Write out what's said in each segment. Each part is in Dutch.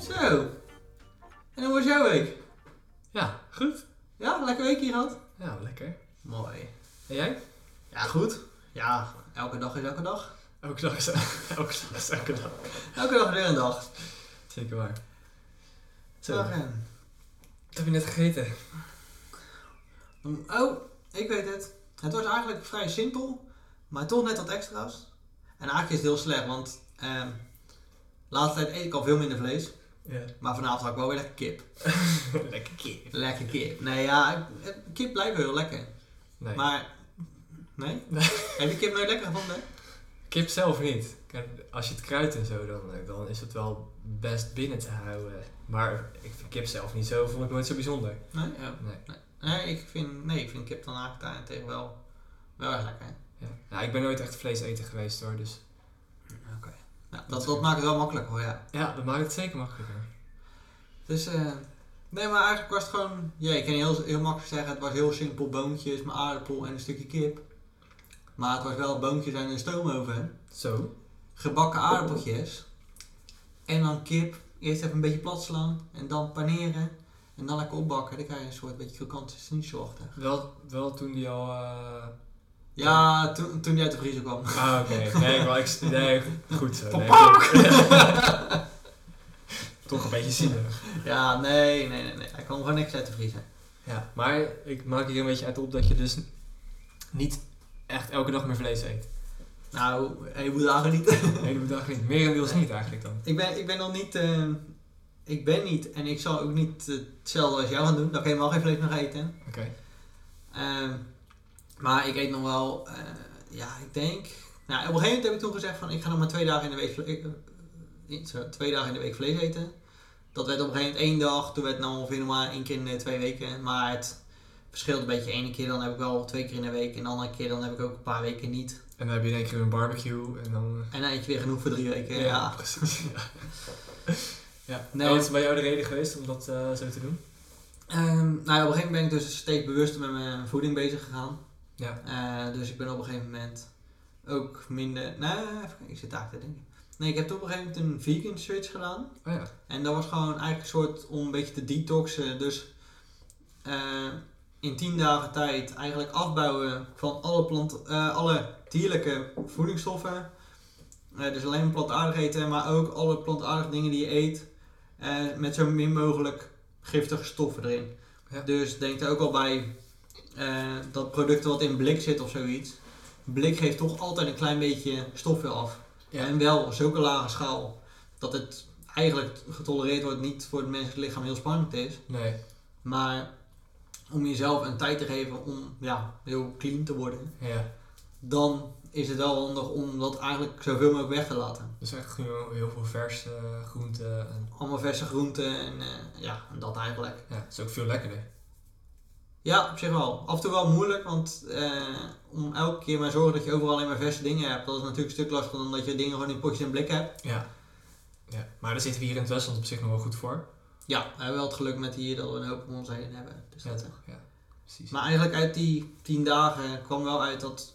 Zo. En hoe was jouw week? Ja, goed. Ja, lekker week hier gehad? Ja, lekker. Mooi. En jij? Ja, goed. Ja, elke dag is elke dag. Elke dag is elke dag. Is elke dag. Elke dag is weer een dag. Zeker waar. Zo, Maar, wat heb je net gegeten? Oh, ik weet het. Het was eigenlijk vrij simpel, maar toch net wat extra's. En eigenlijk is het heel slecht, want ehm laatste tijd eet ik al veel minder vlees. Ja. Maar vanavond had ik wel weer lekker kip. lekker kip. Lekker kip. Nee, ja, eh, kip blijft wel heel lekker. Nee. Maar, nee? Nee. Heb je kip nooit lekker gevonden? Kip zelf niet. Als je het kruidt en zo, dan, dan is het wel best binnen te houden. Maar ik vind kip zelf niet zo, vond ik nooit zo bijzonder. Nee? Ja. Nee. Nee, ik vind, nee, ik vind kip dan eigenlijk daarentegen wel, wel erg lekker. Ja. Ja, ik ben nooit echt vleeseter geweest hoor, dus Oké. Ja, dat, dat maakt het wel makkelijk hoor, ja. ja, dat maakt het zeker makkelijker. Dus, eh nee, maar eigenlijk was het gewoon, ja, je kan heel, heel makkelijk zeggen, het was heel simpel boontjes, mijn aardappel en een stukje kip. Maar het was wel boontjes en een stoomoven, Zo. gebakken aardappeltjes en dan kip. Eerst even een beetje plat slaan en dan paneren en dan lekker opbakken. Dan krijg je een soort beetje krokante schnitzelachtig. Wel, wel toen die al... eh, Ja, toen, toen die uit de vriezer kwam. Ah, oké. Nee, maar ik... Nee, goed zo. Nee, Papa! goed. Toch een beetje zielig. Ja, nee, nee, nee, nee. Hij kwam gewoon niks uit de vriezer. Ja, maar ik maak hier een beetje uit op dat je dus niet echt elke dag meer vlees eet. Nou, je moet dagen niet. De hele dag niet. Merendeels niet eigenlijk dan. ik, ben, ik ben nog niet. eh, ik ben niet en ik zal ook niet eh, hetzelfde als jou gaan doen. Dat ik helemaal geen vlees meer eten. Oké. Ehm, maar ik eet nog wel. eh, ja, ik denk. Nou, op een gegeven moment heb ik toen gezegd van ik ga nog maar twee dagen in de week, vle- eh, twee dagen in de week vlees eten. Dat werd op een gegeven moment één dag. Toen werd het nou ongeveer nog maar één keer in de twee weken. Maar het verschilt een beetje. Ene keer dan heb ik wel twee keer in de week. En de andere keer dan heb ik ook een paar weken niet. En dan heb je in één keer een barbecue en dan... En dan eet je weer genoeg voor drie weken. Ja. precies. Ja. ja. Nee. En wat is bij jou de reden geweest om dat eh, zo te doen? Ehm, nou, ja, op een gegeven moment ben ik dus steeds bewuster met mijn voeding bezig gegaan. Ja. Eh, dus ik ben op een gegeven moment ook minder. Nee, even kijken, ik zit daar te denken. Nee, ik heb op een gegeven moment een vegan switch gedaan. Oh ja. En dat was gewoon eigenlijk een soort om een beetje te detoxen. Dus eh, in 10 dagen tijd eigenlijk afbouwen van alle, plant, alle dierlijke voedingsstoffen. Dus alleen plantaardig eten, maar ook alle plantaardige dingen die je eet. Eh, met zo min mogelijk giftige stoffen erin. Ja. Dus denk er ook al bij eh, dat producten wat in blik zit of zoiets. Blik geeft toch altijd een klein beetje stoffen af. Ja. En wel op zulke lage schaal dat het eigenlijk getolereerd wordt, niet voor het menselijk lichaam heel spannend is. Nee. Maar om jezelf een tijd te geven om ja, heel clean te worden, Ja. dan is het wel handig om dat eigenlijk zoveel mogelijk weg te laten. Dus echt gewoon heel veel verse groenten. En, Allemaal verse groenten en eh, ja, en dat eigenlijk. ja, het is ook veel lekkerder. Ja, op zich wel. Af en toe wel moeilijk, want eh, om elke keer maar zorgen dat je overal alleen maar verse dingen hebt, dat is natuurlijk een stuk lastiger dan dat je dingen gewoon in potjes en blik hebt. Ja. ja. Maar daar zitten we hier in het Westland op zich nog wel goed voor. Ja, we hebben wel het geluk met hier dat we een hoop om ons heen hebben. Dus Ja, dat, toch? Ja. Precies. Maar eigenlijk uit die tien dagen kwam wel uit dat.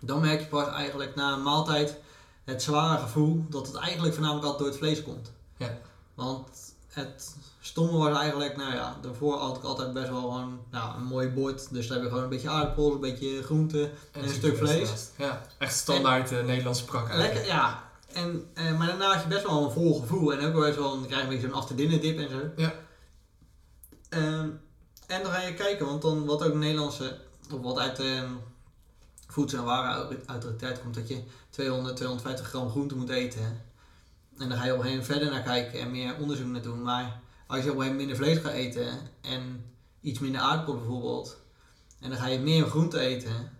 Ehm, dan merk je pas eigenlijk na een maaltijd het zware gevoel dat het eigenlijk voornamelijk altijd door het vlees komt. Ja. Want het stomme was eigenlijk, nou ja, daarvoor had ik altijd best wel gewoon nou, een mooi bord. Dus daar heb je gewoon een beetje aardappels, een beetje groente. En een stuk vlees. Ja, echt standaard eh, Nederlandse prak eigenlijk. Lekker, ja. En, eh, maar daarna had je best wel een vol gevoel. En ook wel best wel, dan krijg je een beetje zo'n after dinner dip en zo. Ja. Ehm, en dan ga je kijken, want dan wat ook de Nederlandse, of wat uit de voedsel- en warenautoriteit komt, dat je 200, 250 gram groente moet eten. En dan ga je op een gegeven moment verder naar kijken en meer onderzoek naar doen. Maar als je op een gegeven moment minder vlees gaat eten en iets minder aardappel bijvoorbeeld, en dan ga je meer groente eten.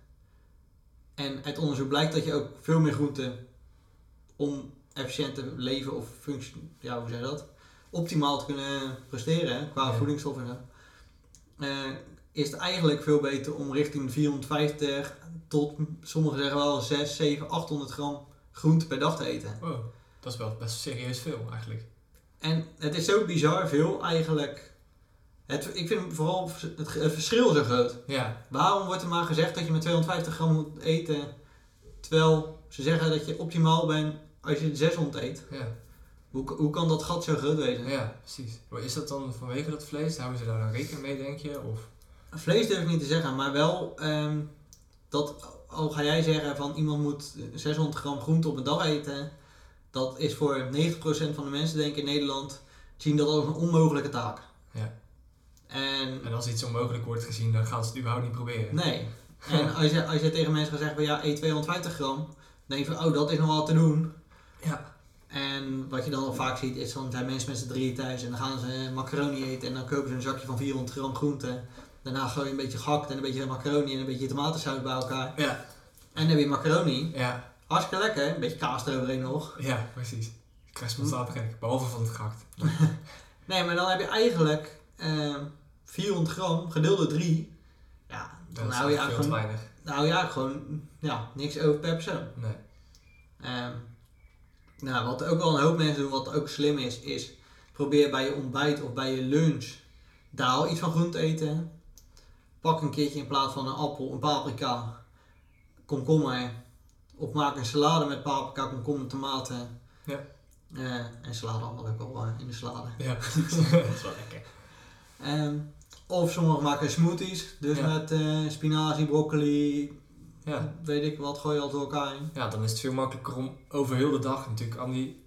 En uit onderzoek blijkt dat je ook veel meer groente om efficiënt te leven of functie, ja, hoe zeg je dat? Optimaal te kunnen presteren hè, qua Ja. voedingsstoffen en zo. Is het eigenlijk veel beter om richting de 450 tot, sommigen zeggen wel 6, 7, 800 gram groente per dag te eten. Wow, dat is wel best serieus veel eigenlijk. En het is zo bizar veel eigenlijk. Het, ik vind vooral het, het verschil zo groot. Ja, Waarom wordt er maar gezegd dat je met 250 gram moet eten, terwijl ze zeggen dat je optimaal bent als je 600 eet? ja, Hoe, hoe kan dat gat zo groot wezen? ja, precies. Maar is dat dan vanwege dat vlees? Houden ze daar dan rekening mee, denk je? Of? Vlees durf ik niet te zeggen, maar wel ehm, dat al ga jij zeggen van iemand moet 600 gram groente op een dag eten, dat is voor 90% van de mensen denk ik in Nederland zien dat als een onmogelijke taak. Ja. En En als iets onmogelijk wordt gezien, dan gaan ze het überhaupt niet proberen. nee. En als je, als je tegen mensen gaat zeggen van ja, eet 250 gram, dan denk je van oh, dat is nog wel te doen. Ja, En wat je dan al vaak ziet is dan zijn mensen met z'n drieën thuis en dan gaan ze macaroni eten en dan kopen ze een zakje van 400 gram groente. Daarna gooi je een beetje gehakt en een beetje macaroni en een beetje tomatensaus bij elkaar. ja, En dan heb je macaroni. ja, Hartstikke lekker, een beetje kaas eroverheen nog. ja, precies. Ik krijg spontaan trek, behalve van het gehakt. Nee, maar dan heb je eigenlijk eh, 400 gram gedeeld door 3. Ja, dan Dat is hou je eigenlijk gewoon, weinig. dan hou je eigenlijk gewoon ja, niks over per persoon. Nee. Ehm, nou, wat ook wel een hoop mensen doen, wat ook slim is, is probeer bij je ontbijt of bij je lunch daar al iets van groente te eten. Pak een keertje in plaats van een appel, een paprika, komkommer. Of maak een salade met paprika, komkommer, tomaten. Ja. Eh, en salade allemaal ook wel eh, in de salade. Ja, precies. dat is wel lekker. Ehm, of sommigen maken smoothies, dus Ja. met eh, spinazie, broccoli, Ja. weet ik wat, gooi je al door elkaar in. ja, dan is het veel makkelijker om over heel de dag natuurlijk aan die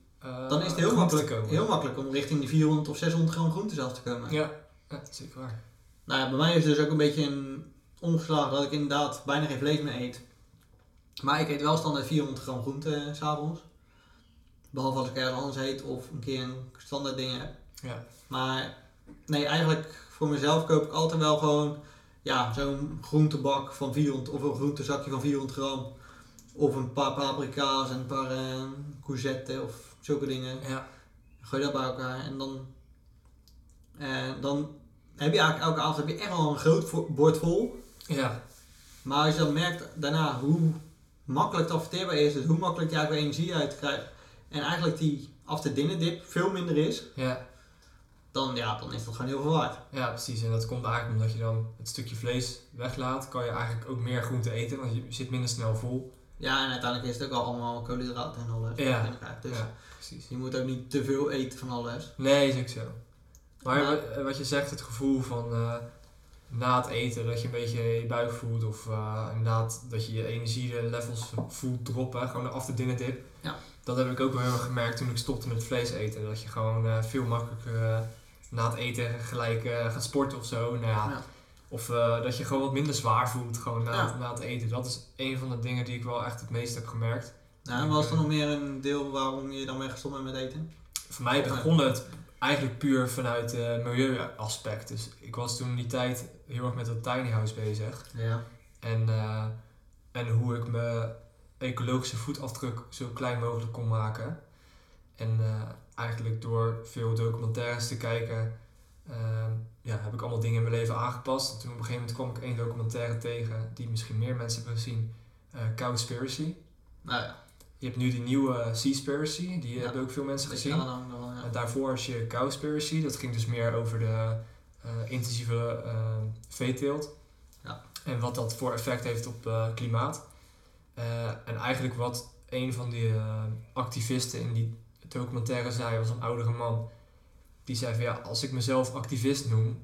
Dan is het heel groenten makkelijk, heel makkelijk om richting die 400 of 600 gram groentes af te komen. Ja, ja, dat is zeker waar. Nou ja, bij mij is het dus ook een beetje een omgeslagen dat ik inderdaad bijna geen vlees meer eet. Maar ik eet wel standaard 400 gram groente eh, s s'avonds. Behalve als ik ergens anders eet of een keer een standaard ding heb. Ja, Maar nee, eigenlijk voor mezelf koop ik altijd wel gewoon ja, zo'n groentebak van 400 of een groentezakje van 400 gram. Of een paar paprika's en een paar eh courgetten of zulke dingen. ja, Gooi dat bij elkaar en dan, eh, dan heb je eigenlijk elke avond heb je echt wel een groot bord vol. ja, Maar als je dan merkt daarna hoe makkelijk het verteerbaar is, dus hoe makkelijk je eigenlijk energie uit krijgt. En eigenlijk die after dinner dip veel minder is, ja, dan, ja, dan is dat gewoon heel veel waard. ja, precies. En dat komt eigenlijk omdat je dan het stukje vlees weglaat, kan je eigenlijk ook meer groente eten, want je zit minder snel vol. Ja, en uiteindelijk is het ook al allemaal koolhydraten en alles. Ja. Dus Ja, precies. je moet ook niet te veel eten van alles. Nee, is ook zo. Maar Maar- wat- je zegt, het gevoel van eh, na het eten dat je een beetje je buik voelt of eh, inderdaad dat je je energielevels voelt droppen, gewoon de after dinner dip. Ja. Dat heb ik ook wel heel erg gemerkt toen ik stopte met vlees eten. Dat je gewoon eh, veel makkelijker na het eten gelijk gaat sporten of zo. Nou ja, Ja. Of dat je gewoon wat minder zwaar voelt gewoon na, Ja. het, na het eten. Dat is een van de dingen die ik wel echt het meest heb gemerkt. Nou, en was er nog meer een deel waarom je dan bent gestopt bent met eten? Voor mij begon het eigenlijk puur vanuit het milieuaspect. Dus ik was toen die tijd heel erg met dat tiny house bezig. Ja. En, eh, en hoe ik mijn ecologische voetafdruk zo klein mogelijk kon maken. En eh, eigenlijk door veel documentaires te kijken, ehm, ja, heb ik allemaal dingen in mijn leven aangepast. En toen op een gegeven moment kwam ik één documentaire tegen die misschien meer mensen hebben gezien. eh Cowspiracy. Nou ja, Je hebt nu die nieuwe Seaspiracy, die Ja. hebben ook veel mensen gezien. ja. Daarvoor was je Cowspiracy, dat ging dus meer over de eh, intensieve eh, veeteelt. Ja. En wat dat voor effect heeft op eh, klimaat. En eigenlijk wat een van die activisten in die documentaire zei, was een oudere man. Die zei van ja, als ik mezelf activist noem,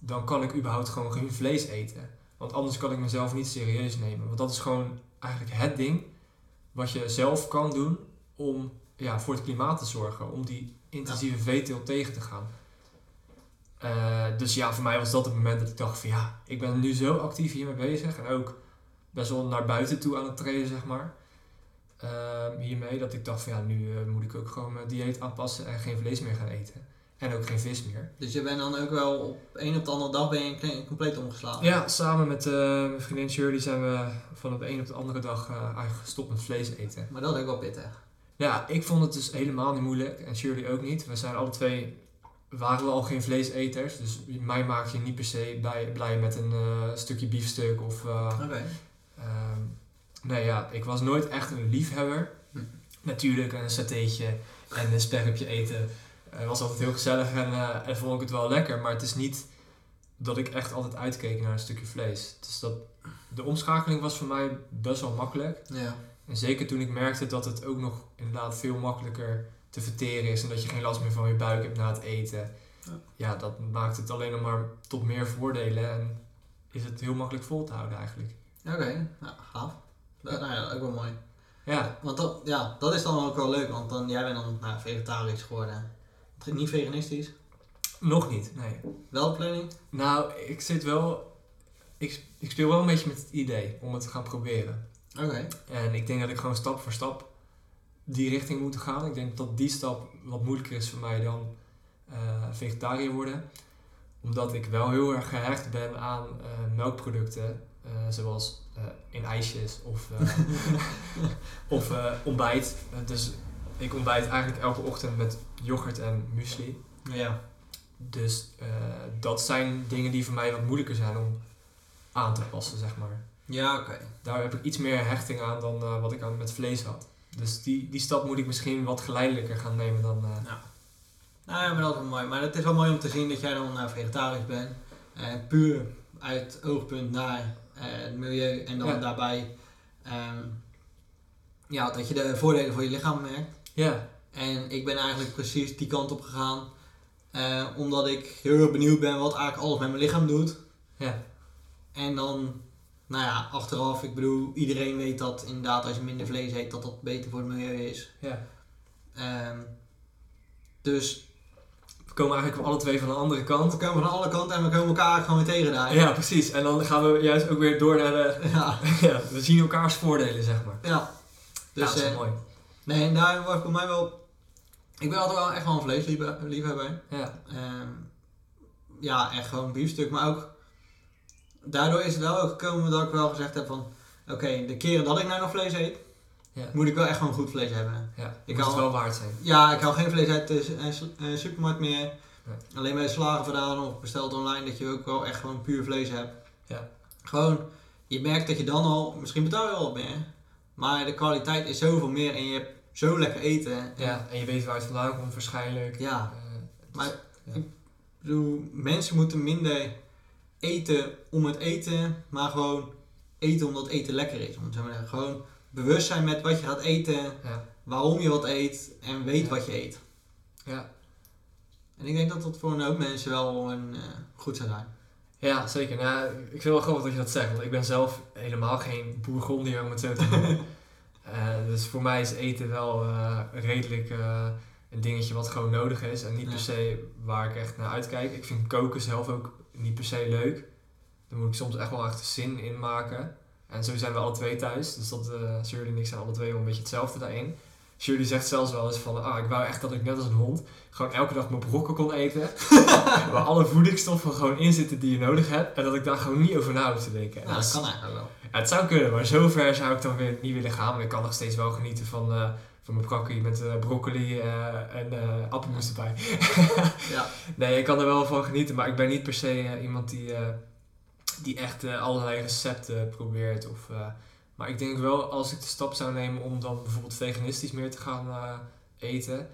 dan kan ik überhaupt gewoon geen vlees eten. Want anders kan ik mezelf niet serieus nemen. Want dat is gewoon eigenlijk het ding wat je zelf kan doen om ja, voor het klimaat te zorgen. Om die intensieve veeteelt tegen te gaan. Eh, dus ja, voor mij was dat het moment dat ik dacht van ja, ik ben nu zo actief hiermee bezig. En ook best wel naar buiten toe aan het treden, zeg maar. Ehm, hiermee dat ik dacht van ja, nu eh, moet ik ook gewoon mijn dieet aanpassen en geen vlees meer gaan eten. En ook geen vis meer. Dus je bent dan ook wel op een op de andere dag ben je compleet omgeslagen. Ja, samen met eh, mijn vriendin Shirley zijn we van op de een op de andere dag eh, eigenlijk gestopt met vlees eten. Maar dat is ook wel pittig. Ja, ik vond het dus helemaal niet moeilijk en Shirley ook niet. We zijn alle twee, waren we al geen vleeseters. Dus mij maak je niet per se blij, blij met een eh, stukje biefstuk of... Oké. Ehm, nee, ja, ik was nooit echt een liefhebber. Hm. Natuurlijk, een satéetje en een sperrepje eten eh, was altijd heel gezellig en, eh, en vond ik het wel lekker. Maar het is niet dat ik echt altijd uitkeek naar een stukje vlees. Dus dat, de omschakeling was voor mij best wel makkelijk. Ja. En zeker toen ik merkte dat het ook nog inderdaad veel makkelijker te verteren is en dat je geen last meer van je buik hebt na het eten. Ja. Ja, dat maakt het alleen nog maar tot meer voordelen en is het heel makkelijk vol te houden eigenlijk. Oké, nou, gaaf. Dat, nou ja, ook wel mooi. Ja, Want dat, ja, dat is dan ook wel leuk, want dan, jij bent dan nou, vegetarisch geworden. Niet veganistisch. nog niet, nee. Wel planning? Nou, ik zit wel, ik, ik speel wel een beetje met het idee om het te gaan proberen. Oké. En ik denk dat ik gewoon stap voor stap die richting moet gaan. Ik denk dat die stap wat moeilijker is voor mij dan eh, vegetariër worden. Omdat ik wel heel erg gehecht ben aan eh, melkproducten. eh, zoals in ijsjes of, of ontbijt. Dus ik ontbijt eigenlijk elke ochtend met yoghurt en muesli. Ja. Dus eh, dat zijn dingen die voor mij wat moeilijker zijn om aan te passen, zeg maar Ja, oké. daar heb ik iets meer hechting aan dan eh, wat ik aan met vlees had. Dus die, die stap moet ik misschien wat geleidelijker gaan nemen dan. eh, Nou ja, maar dat is wel mooi. Maar het is wel mooi om te zien dat jij dan nou, vegetarisch bent. Puur uit oogpunt naar het milieu en dan Ja. daarbij ehm, ja, dat je de voordelen voor je lichaam merkt. Ja, En ik ben eigenlijk precies die kant op gegaan. eh, omdat ik heel erg benieuwd ben wat eigenlijk alles met mijn lichaam doet. ja, En dan, nou ja, achteraf, ik bedoel, iedereen weet dat inderdaad als je minder vlees eet, dat dat beter voor het milieu is. ja. Ehm, dus We komen eigenlijk alle twee van een andere kant. we komen van alle kanten en we komen elkaar gewoon weer tegen daar. Ja, precies. En dan gaan we juist ook weer door naar de. Ja, Ja, we zien elkaars voordelen, zeg maar. ja. Dus, ja, dat is eh, mooi. Nee, en daar was bij mij wel. Ik ben altijd wel echt wel een vleesliefhebber. Ja, Ehm ja, echt gewoon biefstuk. Maar ook daardoor is het wel gekomen dat ik wel gezegd heb van... Oké, de keren dat ik nou nog vlees eet, ja, moet ik wel echt gewoon goed vlees hebben. ja. Ik moet het wel waard zijn. Ja, ik hou geen vlees uit de eh, eh, supermarkt meer. Nee. Alleen bij vandaan of besteld online dat je ook wel echt gewoon puur vlees hebt. Ja. Gewoon, je merkt dat je dan al, misschien betaal je al wat meer, maar de kwaliteit is zoveel meer en je hebt zo lekker eten. En Ja, en je weet waar het vandaan komt waarschijnlijk. Ja, Eh, maar is- ja. ik bedoel, mensen moeten minder eten om het eten, maar gewoon eten omdat eten lekker is. Om maar te zeggen. Gewoon bewust zijn met wat je gaat eten, ja, waarom je wat eet en weet Ja. wat je eet. ja. En ik denk dat dat voor een hoop mensen wel een, eh, goed zou zijn. Ja, zeker. Nou, ik vind het wel grappig dat je dat zegt, want ik ben zelf helemaal geen bourgondier om het zo te noemen. Eh, dus voor mij is eten wel eh, redelijk eh, een dingetje wat gewoon nodig is en niet Ja. per se waar ik echt naar uitkijk. Ik vind koken zelf ook niet per se leuk. Daar moet ik soms echt wel echt zin in maken. En zo zijn we alle twee thuis, dus dat uh, Shirley en ik zijn alle twee wel een beetje hetzelfde daarin. Shirley zegt zelfs wel eens van, ah, ik wou echt dat ik net als een hond gewoon elke dag mijn brokken kon eten. waar alle voedingsstoffen gewoon in zitten die je nodig hebt. En dat ik daar gewoon niet over na hoef te denken. En Nou, dat kan eigenlijk wel. ja, het zou kunnen, maar zover zou ik dan weer niet willen gaan. Maar ik kan nog steeds wel genieten van, eh, van mijn brokkie met eh, broccoli eh, en eh appelmoes erbij. Ja. Nee, ik kan er wel van genieten, maar ik ben niet per se eh, iemand die, eh, die echt eh, allerlei recepten probeert. Of, eh, maar ik denk wel, als ik de stap zou nemen om dan bijvoorbeeld veganistisch meer te gaan eh, eten,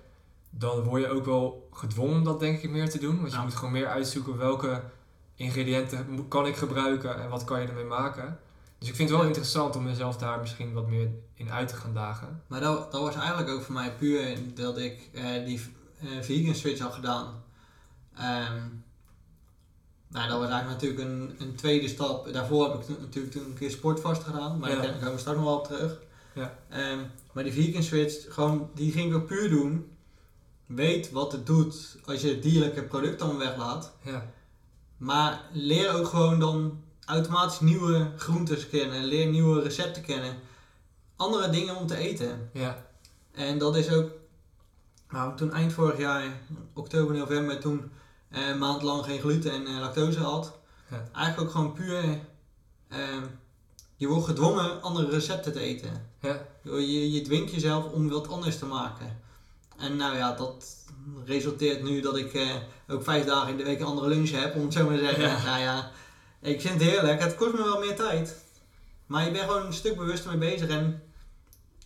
dan word je ook wel gedwongen om dat denk ik meer te doen. Want je Ja. moet gewoon meer uitzoeken welke ingrediënten kan ik gebruiken en wat kan je ermee maken. Dus ik vind het wel interessant om mezelf daar misschien wat meer in uit te gaan dagen. Maar dat, dat was eigenlijk ook voor mij puur dat ik eh, die eh, vegan switch had gedaan. Ehm, nou, dat was eigenlijk natuurlijk een, een tweede stap. Daarvoor heb ik natuurlijk toen een keer sportvast gedaan, maar Ja. daar komen we straks nog wel op terug. Ja. Ehm, maar die vegan switch, gewoon, die ging ik ook puur doen. Weet wat het doet als je het dierlijke product dan weglaat. Ja, Maar leer ook gewoon dan automatisch nieuwe groentes kennen. Leer nieuwe recepten kennen. Andere dingen om te eten. ja, En dat is ook, nou, toen eind vorig jaar, oktober, november, toen een maand lang geen gluten en eh, lactose had. Ja. Eigenlijk ook gewoon puur, eh, je wordt gedwongen andere recepten te eten. ja, Je, je dwingt jezelf om wat anders te maken. En nou ja, dat resulteert nu dat ik eh, ook vijf dagen in de week een andere lunch heb, om het zo maar te zeggen. Ja. Nou ja, ik vind het heerlijk. Het kost me wel meer tijd. Maar je bent gewoon een stuk bewuster mee bezig. En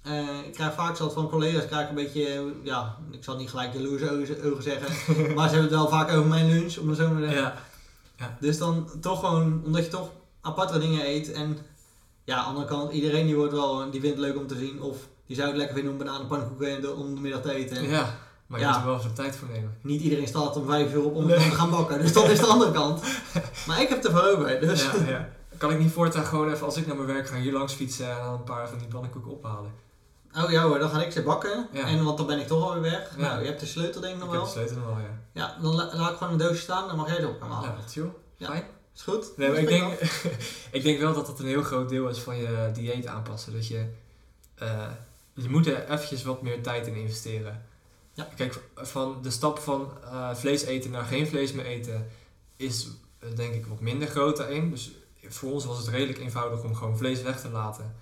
eh, ik krijg vaak zelfs van collega's krijg ik een beetje, eh, ja, ik zal niet gelijk jaloerse ogen- zeggen. maar ze hebben het wel vaak over mijn lunch, om het zo maar te zeggen. ja. Ja. Dus dan toch gewoon, omdat je toch aparte dingen eet. En ja, aan de andere kant, iedereen die wordt wel, die vindt het leuk om te zien. Of die zou het lekker vinden om bananenpannenkoeken om de middag te eten. Ja, maar je Ja. moet er wel even tijd voor nemen. Niet iedereen staat om vijf uur op om Nee. te gaan bakken. Dus dat is de andere kant. Maar ik heb er voor over. Dus Ja, ja. Kan ik niet voortaan gewoon even, als ik naar mijn werk ga, hier langs fietsen en dan een paar van die pannenkoeken ophalen? Oh ja hoor, dan ga ik ze bakken. Ja. En want dan ben ik toch alweer weg. Ja. Nou, je hebt de sleutel denk ik Ik nog heb wel. de sleutel nog wel, ja. Ja, dan la- laat ik gewoon een doosje staan. Dan mag jij ze op gaan halen. Ja, chill. Ja. Fijn. Is goed? Nee, maar ik denk, ik denk wel dat dat een heel groot deel is van je dieet aanpassen. Dat je, eh, je moet er eventjes wat meer tijd in investeren. Ja. Kijk, van de stap van eh, vlees eten naar geen vlees meer eten is eh, denk ik wat minder groot daarin. Dus voor ons was het redelijk eenvoudig om gewoon vlees weg te laten.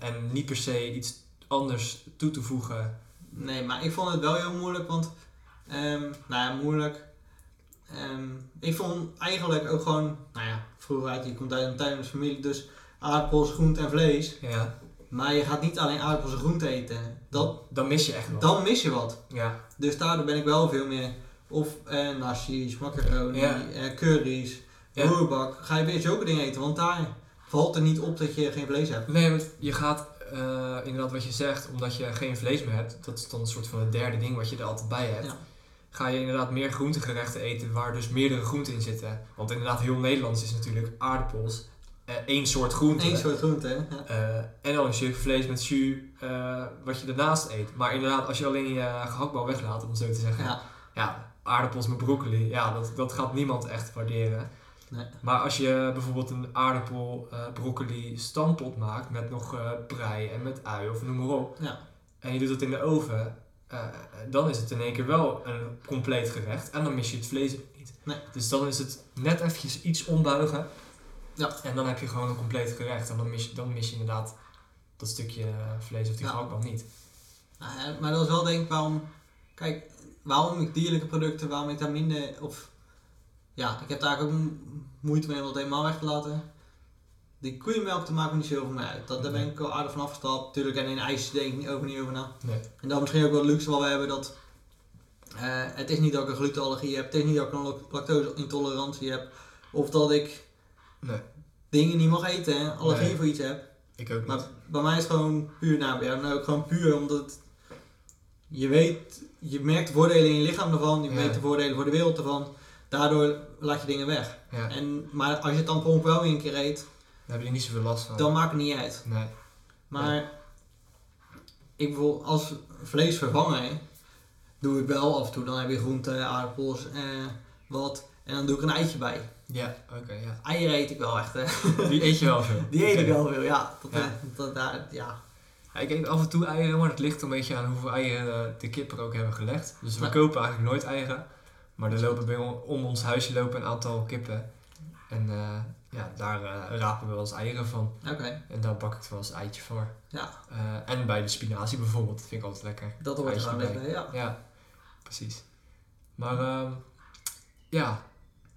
En niet per se iets anders toe te voegen. Nee, maar ik vond het wel heel moeilijk, want, ehm, nou ja, moeilijk. Ehm, ik vond eigenlijk ook gewoon, nou ja, vroeger uit, je komt uit een tuindersfamilie, dus aardappels, groente en vlees. Ja, Maar je gaat niet alleen aardappels en groente eten. Dat, dan mis je echt dan mis je wat. Ja, Dus daardoor ben ik wel veel meer, of eh, nasi's, macaroni, Ja. eh, curry's, Ja. roerbak. Ga je weer zulke dingen eten, want daar valt er niet op dat je geen vlees hebt. Nee, want je gaat eh, inderdaad wat je zegt, omdat je geen vlees meer hebt, dat is dan een soort van het derde ding wat je er altijd bij hebt. Ja. Ga je inderdaad meer groentegerechten eten waar dus meerdere groenten in zitten. Want inderdaad, heel Nederlands is natuurlijk aardappels, eh, één soort groente. Eén soort groente? Ja. Eh, en dan een stuk vlees met jus, wat je ernaast eet. Maar inderdaad, als je alleen je gehaktbal weglaat, om het zo te zeggen. Ja. Ja, aardappels met broccoli, ja, dat, dat gaat niemand echt waarderen. Nee. Maar als je bijvoorbeeld een aardappel eh, broccoli stampot maakt met nog eh prei en met ui of noem maar op. Ja. En je doet het in de oven, eh, dan is het in één keer wel een compleet gerecht. En dan mis je het vlees ook niet. Nee. Dus dan is het net eventjes iets ombuigen. Ja. En dan heb je gewoon een compleet gerecht. En dan mis je, dan mis je inderdaad dat stukje vlees of die Ja. gehaktbal niet. Nou maar dat is wel denk ik waarom, kijk, waarom ik dierlijke producten, waarom ik daar minder, of ja, ik heb daar ook mo- moeite mee om dat helemaal weg te laten. Die koeienmelk te maken niet zo heel veel meer uit. Dat, daar ben ik al aardig van afgestapt. Tuurlijk, en in ijs denk ik niet over, niet over na. Nee. En dan misschien ook wel luxe wat we hebben dat eh, het is niet dat ik een glutenallergie heb, het is niet dat ik een lac- lactose-intolerantie heb, of dat ik Nee. dingen niet mag eten, hè, allergie Nee. voor iets heb. Ik ook Maar niet. bij mij is het gewoon puur nou, bij jou nou ook gewoon puur omdat je weet, je merkt de voordelen in je lichaam ervan, je Ja. weet de voordelen voor de wereld ervan. Daardoor laat je dingen weg. Ja, En, maar als je het dan ongeluk wel weer een keer eet, heb je niet zoveel last van. dan maakt het niet uit. Nee. Maar ik bijvoorbeeld als vlees vervangen, doe ik wel af en toe. Dan heb je groenten, aardappels, eh, wat. En dan doe ik een eitje bij. Ja, oké, ja. Eieren eet ik wel echt, hè. Die eet je wel veel. Die eet ik wel veel, ja. Dat, Ja. eh, dat, ja. Ja, ik eet af en toe eieren, maar dat ligt een beetje aan hoeveel eieren de kippen ook hebben gelegd. Dus we kopen eigenlijk nooit eieren. Maar er lopen bij on- om ons huisje lopen een aantal kippen. En eh, ja, daar eh, rapen we wel eens eieren van. Oké, En daar bak ik wel eens een eitje voor. ja. Eh, en bij de spinazie bijvoorbeeld, dat vind ik altijd lekker. Dat hoort er gewoon bij. lekker, ja. Ja, precies. Maar ehm, ja,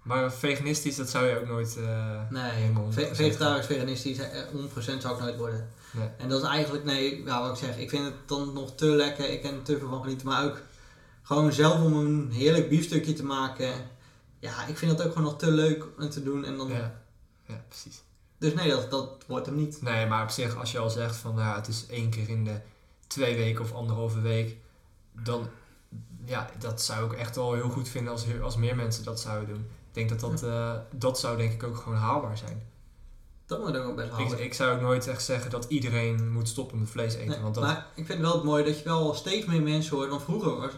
maar veganistisch, dat zou je ook nooit Nee, helemaal... ve- vegetarisch, veganistisch, eh, 100% zou ik nooit worden. Nee. En dat is eigenlijk, nee, ja, wat ik zeg, ik vind het dan nog te lekker, ik kan er te veel van genieten, maar ook gewoon zelf om een heerlijk biefstukje te maken. Ja, ik vind dat ook gewoon nog te leuk om te doen en dan, Ja, ja, precies. dus nee, dat, dat wordt hem niet. Nee, maar op zich, als je al zegt van nou, het is één keer in de twee weken of anderhalve week, dan ja, dat zou ik echt wel heel goed vinden als, als meer mensen dat zouden doen. Ik denk dat dat, eh, dat zou denk ik ook gewoon haalbaar zijn. Dat moet ook wel best wel Ik, ik zou ook nooit echt zeggen dat iedereen moet stoppen met vlees eten. Nee, want dat, Maar ik vind het wel het mooie dat je wel steeds meer mensen hoort dan vroeger was.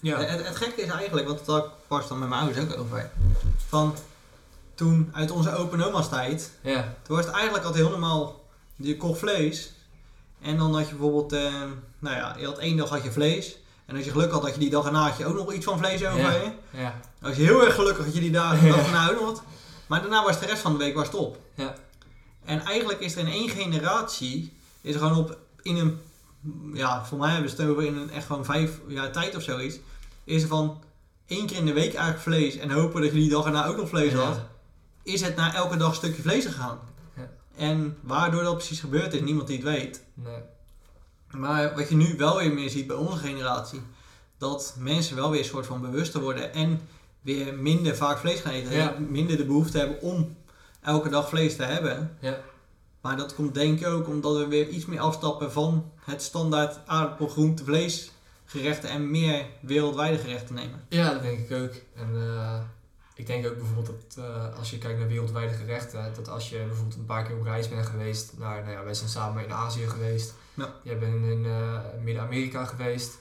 Ja, Het, het gekke is eigenlijk, want dat was dan met mijn ouders ook over. Van toen uit onze open oma's tijd, ja, toen was het eigenlijk altijd heel normaal. Je kocht vlees. En dan had je bijvoorbeeld, eh, nou ja, je had één dag had je vlees. En als je geluk had, had je die dag erna had je ook nog iets van vlees over. Ja. ja, Als je heel erg gelukkig had je die dag, de dag erna ook nog wat. Maar daarna was de rest van de week was het op. Ja. En eigenlijk is er in één generatie, is er gewoon op, in een, ja, voor mij hebben ze het over in een echt gewoon vijf jaar tijd of zoiets. Is er van één keer in de week eigenlijk vlees en hopen dat je die dag erna ook nog vlees had. ja, Is het naar elke dag een stukje vlees gegaan. Ja. En waardoor dat precies gebeurd is, niemand die het weet. nee, Maar wat je nu wel weer meer ziet bij onze generatie, dat mensen wel weer een soort van bewuster worden en weer minder vaak vlees gaan eten. Ja. Minder de behoefte hebben om elke dag vlees te hebben. Ja. Maar dat komt denk ik ook omdat we weer iets meer afstappen van het standaard aardappel, groente, vlees gerechten en meer wereldwijde gerechten nemen. Ja, dat denk ik ook. En eh, ik denk ook bijvoorbeeld dat eh, als je kijkt naar wereldwijde gerechten, dat als je bijvoorbeeld een paar keer op reis bent geweest, naar, nou ja, wij zijn samen in Azië geweest, Ja. jij bent in eh, Midden-Amerika geweest,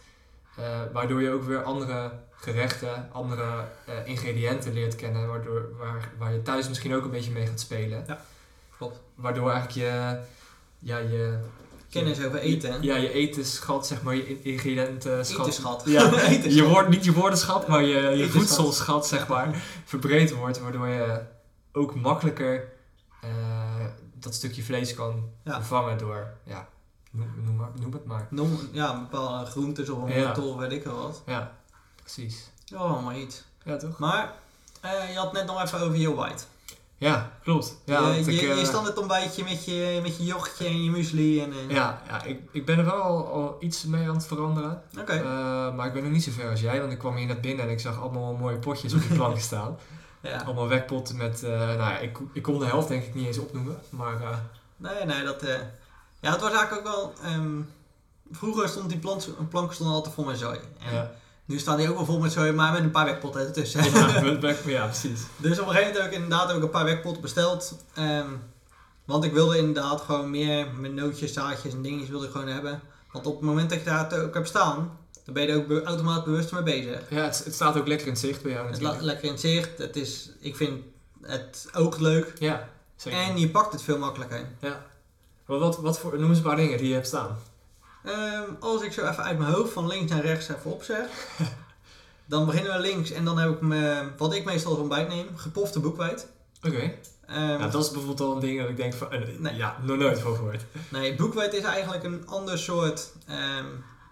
waardoor je ook weer andere gerechten, andere ingrediënten leert kennen, waardoor, waar, waar je thuis misschien ook een beetje mee gaat spelen. Ja. Waardoor eigenlijk je, ja, je Kennis over eten. Ja, je etenschat, zeg maar, je ingrediëntenschat. Etenschat. Ja, Etenschat. je woord, niet je woordenschat, maar je, je voedselschat, zeg maar, verbreed wordt. Waardoor je ook makkelijker eh, dat stukje vlees kan Ja. vervangen door, ja, noem, noem, maar, noem het maar. Noem, ja, bepaalde groentes of een Ja. weet ik wel wat. Ja, precies. Oh, maar iets. Ja, toch? Maar eh, je had net nog even over je white. Ja, klopt. Ja, je, want je, ik, eh, je standaard ontbijtje met je, met je yoghurtje en je muesli. En, eh, ja, ja ik, ik ben er wel al, al iets mee aan het veranderen. Oké. Eh, maar ik ben nog niet zo ver als jij, want ik kwam hier net binnen en ik zag allemaal mooie potjes op de planken staan. ja. Allemaal wekpotten met, eh, nou ja, ik, ik kon de helft denk ik niet eens opnoemen, maar eh, Nee, nee, dat... eh, ja, het was eigenlijk ook wel... ehm, vroeger stond die plant, planken stonden altijd vol met zooi. En ja. Nu staan die ook wel vol met zooi, maar met een paar wekpotten ertussen. Ja, met wek- ja, precies. Dus op een gegeven moment heb ik inderdaad heb ik een paar wekpotten besteld. Ehm, want ik wilde inderdaad gewoon meer met nootjes, zaadjes en dingetjes wilde ik gewoon hebben. Want op het moment dat je daar ook hebt staan, dan ben je er ook automatisch bewust mee bezig. Ja, het, het staat ook lekker in het zicht bij jou Het natuurlijk. lekker in het zicht. Het is, ik vind het ook leuk. Ja, zeker. En je pakt het veel makkelijker. Maar wat, wat voor, noem eens een paar dingen die je hebt staan. Ehm, als ik zo even uit mijn hoofd van links naar rechts even opzeg. dan beginnen we links en dan heb ik me, wat ik meestal als ontbijt neem, gepofte boekwijd. Oké. Ehm, Ja, dat is bijvoorbeeld al een ding dat ik denk van, eh, Nee. ja, nog nooit van gehoord. Nee, boekwijd is eigenlijk een ander soort, ehm,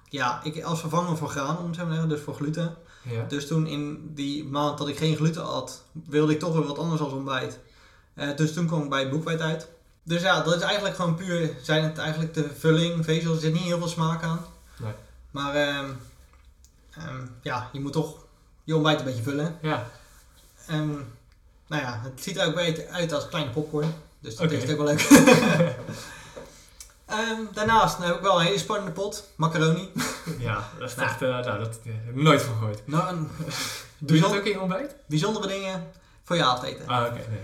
ja, ik, als vervanger voor graan, om het zo maar te zeggen, dus voor gluten. Ja. Dus toen in die maand dat ik geen gluten had, wilde ik toch weer wat anders als ontbijt. Eh, dus toen kwam ik bij boekwijd uit. Dus ja, dat is eigenlijk gewoon puur, zijn het eigenlijk de vulling, vezels, er zit niet heel veel smaak aan. Nee. Maar ehm, ehm, ja, je moet toch je ontbijt een beetje vullen. Ja, Ehm, nou ja, het ziet er ook bij uit als kleine popcorn. Dus dat is ook wel leuk. Ehm, daarnaast heb ik wel een hele spannende pot. Macaroni. ja dat is Nou. echt, eh, nou, dat eh, heb ik nooit van gehoord. Nou, een Doe je dat ook in je ontbijt? bijzondere dingen voor je avondeten. Ah, oké. nee, oké.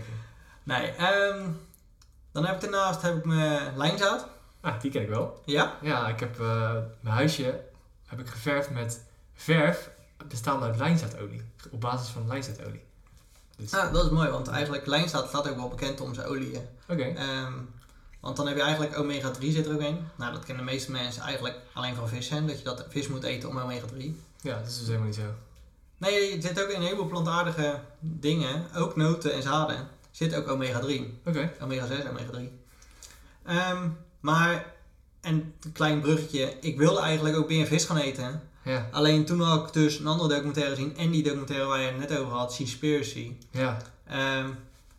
Nee, ehm, dan heb ik daarnaast heb ik mijn lijnzaad. Ah, die ken ik wel. Ja? Ja, ik heb eh, mijn huisje heb ik geverfd met verf bestaande uit lijnzaadolie. Op basis van lijnzaadolie. Dus, Ah, dat is mooi, want eigenlijk lijnzaad staat ook wel bekend om zijn oliën. Oké. Ehm, want dan heb je eigenlijk omega 3 zit er ook in. Nou, dat kennen de meeste mensen eigenlijk alleen van vis zijn. Dat je dat vis moet eten om omega 3. Ja, dat is dus helemaal niet zo. Nee, het zit ook in een heleboel plantaardige dingen, ook noten en zaden, zit ook omega 3. Oké. Omega 6, omega 3. Ehm, maar, en een klein bruggetje, ik wilde eigenlijk ook meer vis gaan eten. Ja. Alleen toen had ik dus een andere documentaire gezien en die documentaire waar je het net over had, Seaspiracy. Ja. Ehm,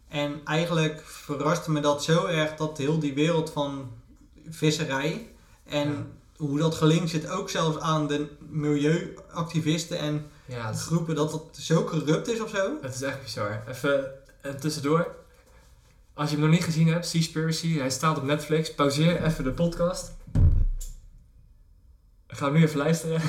en eigenlijk verraste me dat zo erg dat heel die wereld van visserij en Ja. hoe dat gelinkt zit ook zelfs aan de milieuactivisten en Ja, groepen dat het zo corrupt is of zo. het is echt bizar. Even eh, tussendoor. Als je hem nog niet gezien hebt, Seaspiracy, hij staat op Netflix. Pauzeer even de podcast. Ga hem nu even luisteren.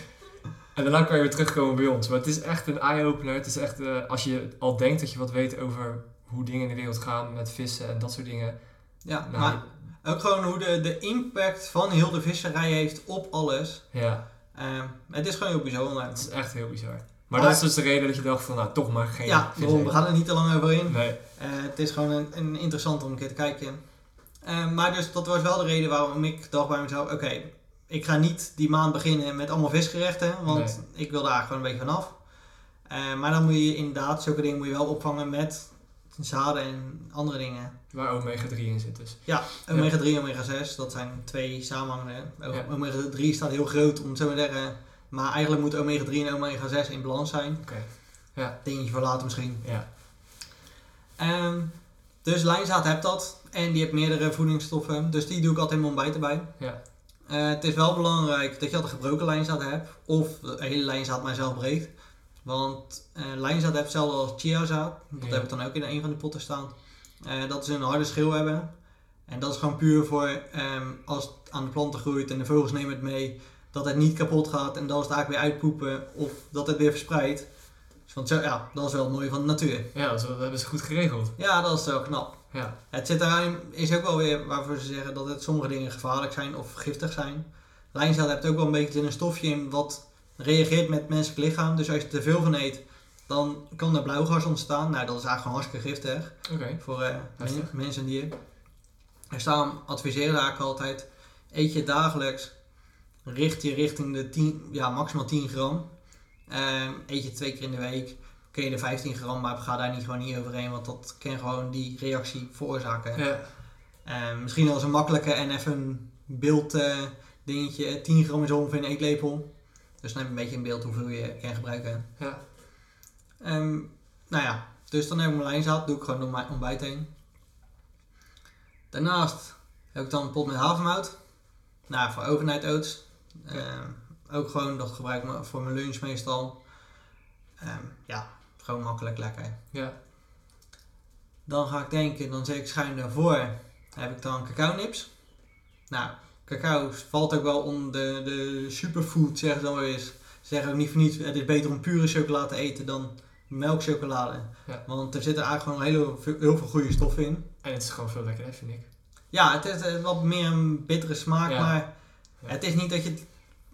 en daarna kan je weer terugkomen bij ons. Maar het is echt een eye-opener. Het is echt, eh, als je al denkt dat je wat weet over hoe dingen in de wereld gaan met vissen en dat soort dingen. Ja, Nou, maar ook gewoon hoe de, de impact van heel de visserij heeft op alles. ja, Ehm, het is gewoon heel bijzonder. het is echt heel bizar. Maar, Maar- dat is dus de reden dat je dacht van, nou, toch maar geen ja, we gaan er niet te lang over in. Nee, Eh, het is gewoon een, een interessant om een keer te kijken. Eh, maar dus dat was wel de reden waarom ik dacht bij mezelf, oké, ik ga niet die maand beginnen met allemaal visgerechten, want ik wil daar gewoon een beetje vanaf. Eh maar dan moet je inderdaad, zulke dingen moet je wel opvangen met zaden en andere dingen. waar omega 3 in zit dus. Ja, omega 3 en omega 6, dat zijn twee samenhangende. Omega 3 staat heel groot om het zo maar te zeggen. Maar eigenlijk moet omega 3 en omega 6 in balans zijn. Oké. Dingetje voor later misschien. Ja. Ehm, dus lijnzaad hebt dat. En die heeft meerdere voedingsstoffen. Dus die doe ik altijd in mijn ontbijt erbij. Ja. Eh, het is wel belangrijk dat je altijd gebroken lijnzaad hebt. Of de hele lijnzaad maar zelf breekt. Want eh lijnzaad heeft hetzelfde als chiazaad. Dat Ja. heb ik dan ook in een van die potten staan. Eh, dat ze een harde schil hebben. En dat is gewoon puur voor ehm, als het aan de planten groeit en de vogels nemen het mee. Dat het niet kapot gaat en dan is het eigenlijk weer uitpoepen of dat het weer verspreidt. Dus ja, dat is wel het mooie van de natuur. Ja, dat, is- dat hebben ze goed geregeld. Ja, dat is wel knap. Ja, Het zit daarin is ook wel weer waarvoor ze zeggen dat het sommige dingen gevaarlijk zijn of giftig zijn. Lijnzaad heeft ook wel een beetje een stofje in wat reageert met het menselijk lichaam. Dus als je er te veel van eet, dan kan er blauwgas ontstaan. Nou, dat is eigenlijk gewoon hartstikke giftig voor eh, men- mensen en dieren. Dus daarom adviseren we eigenlijk altijd, eet je dagelijks, richt je richting de 10, ja, maximaal 10 gram. Ehm, eet je twee keer in de week, kun je de 15 gram, maar ga daar niet gewoon niet overheen, want dat kan gewoon die reactie veroorzaken. Ja, Ehm, misschien als een makkelijke en even een beeld eh, dingetje. 10 gram is ongeveer een eetlepel. Dus dan heb je een beetje een beeld hoeveel je kan gebruiken. ja, Ehm, nou ja, dus dan heb ik mijn lijnzaad. Doe ik gewoon door mijn ontbijt heen. Daarnaast heb ik dan een pot met havermout. Nou, voor overnight oats. Ehm, ook gewoon, dat gebruik ik voor mijn lunch meestal. Ehm, ja, gewoon makkelijk lekker. ja, Dan ga ik denken, dan zet ik schuin daarvoor, heb ik dan cacao nips. Nou, cacao valt ook wel onder de, de superfood, zeggen ze dan wel eens. Ze zeggen ook niet voor niets, het is beter om pure chocolade te eten dan melkchocolade. Ja. Want er zitten eigenlijk gewoon heel, veel- heel veel goede stoffen in. En het is gewoon veel lekkerder, vind ik. Ja, het is eh, wat meer een bittere smaak, Ja. maar. Het is niet dat je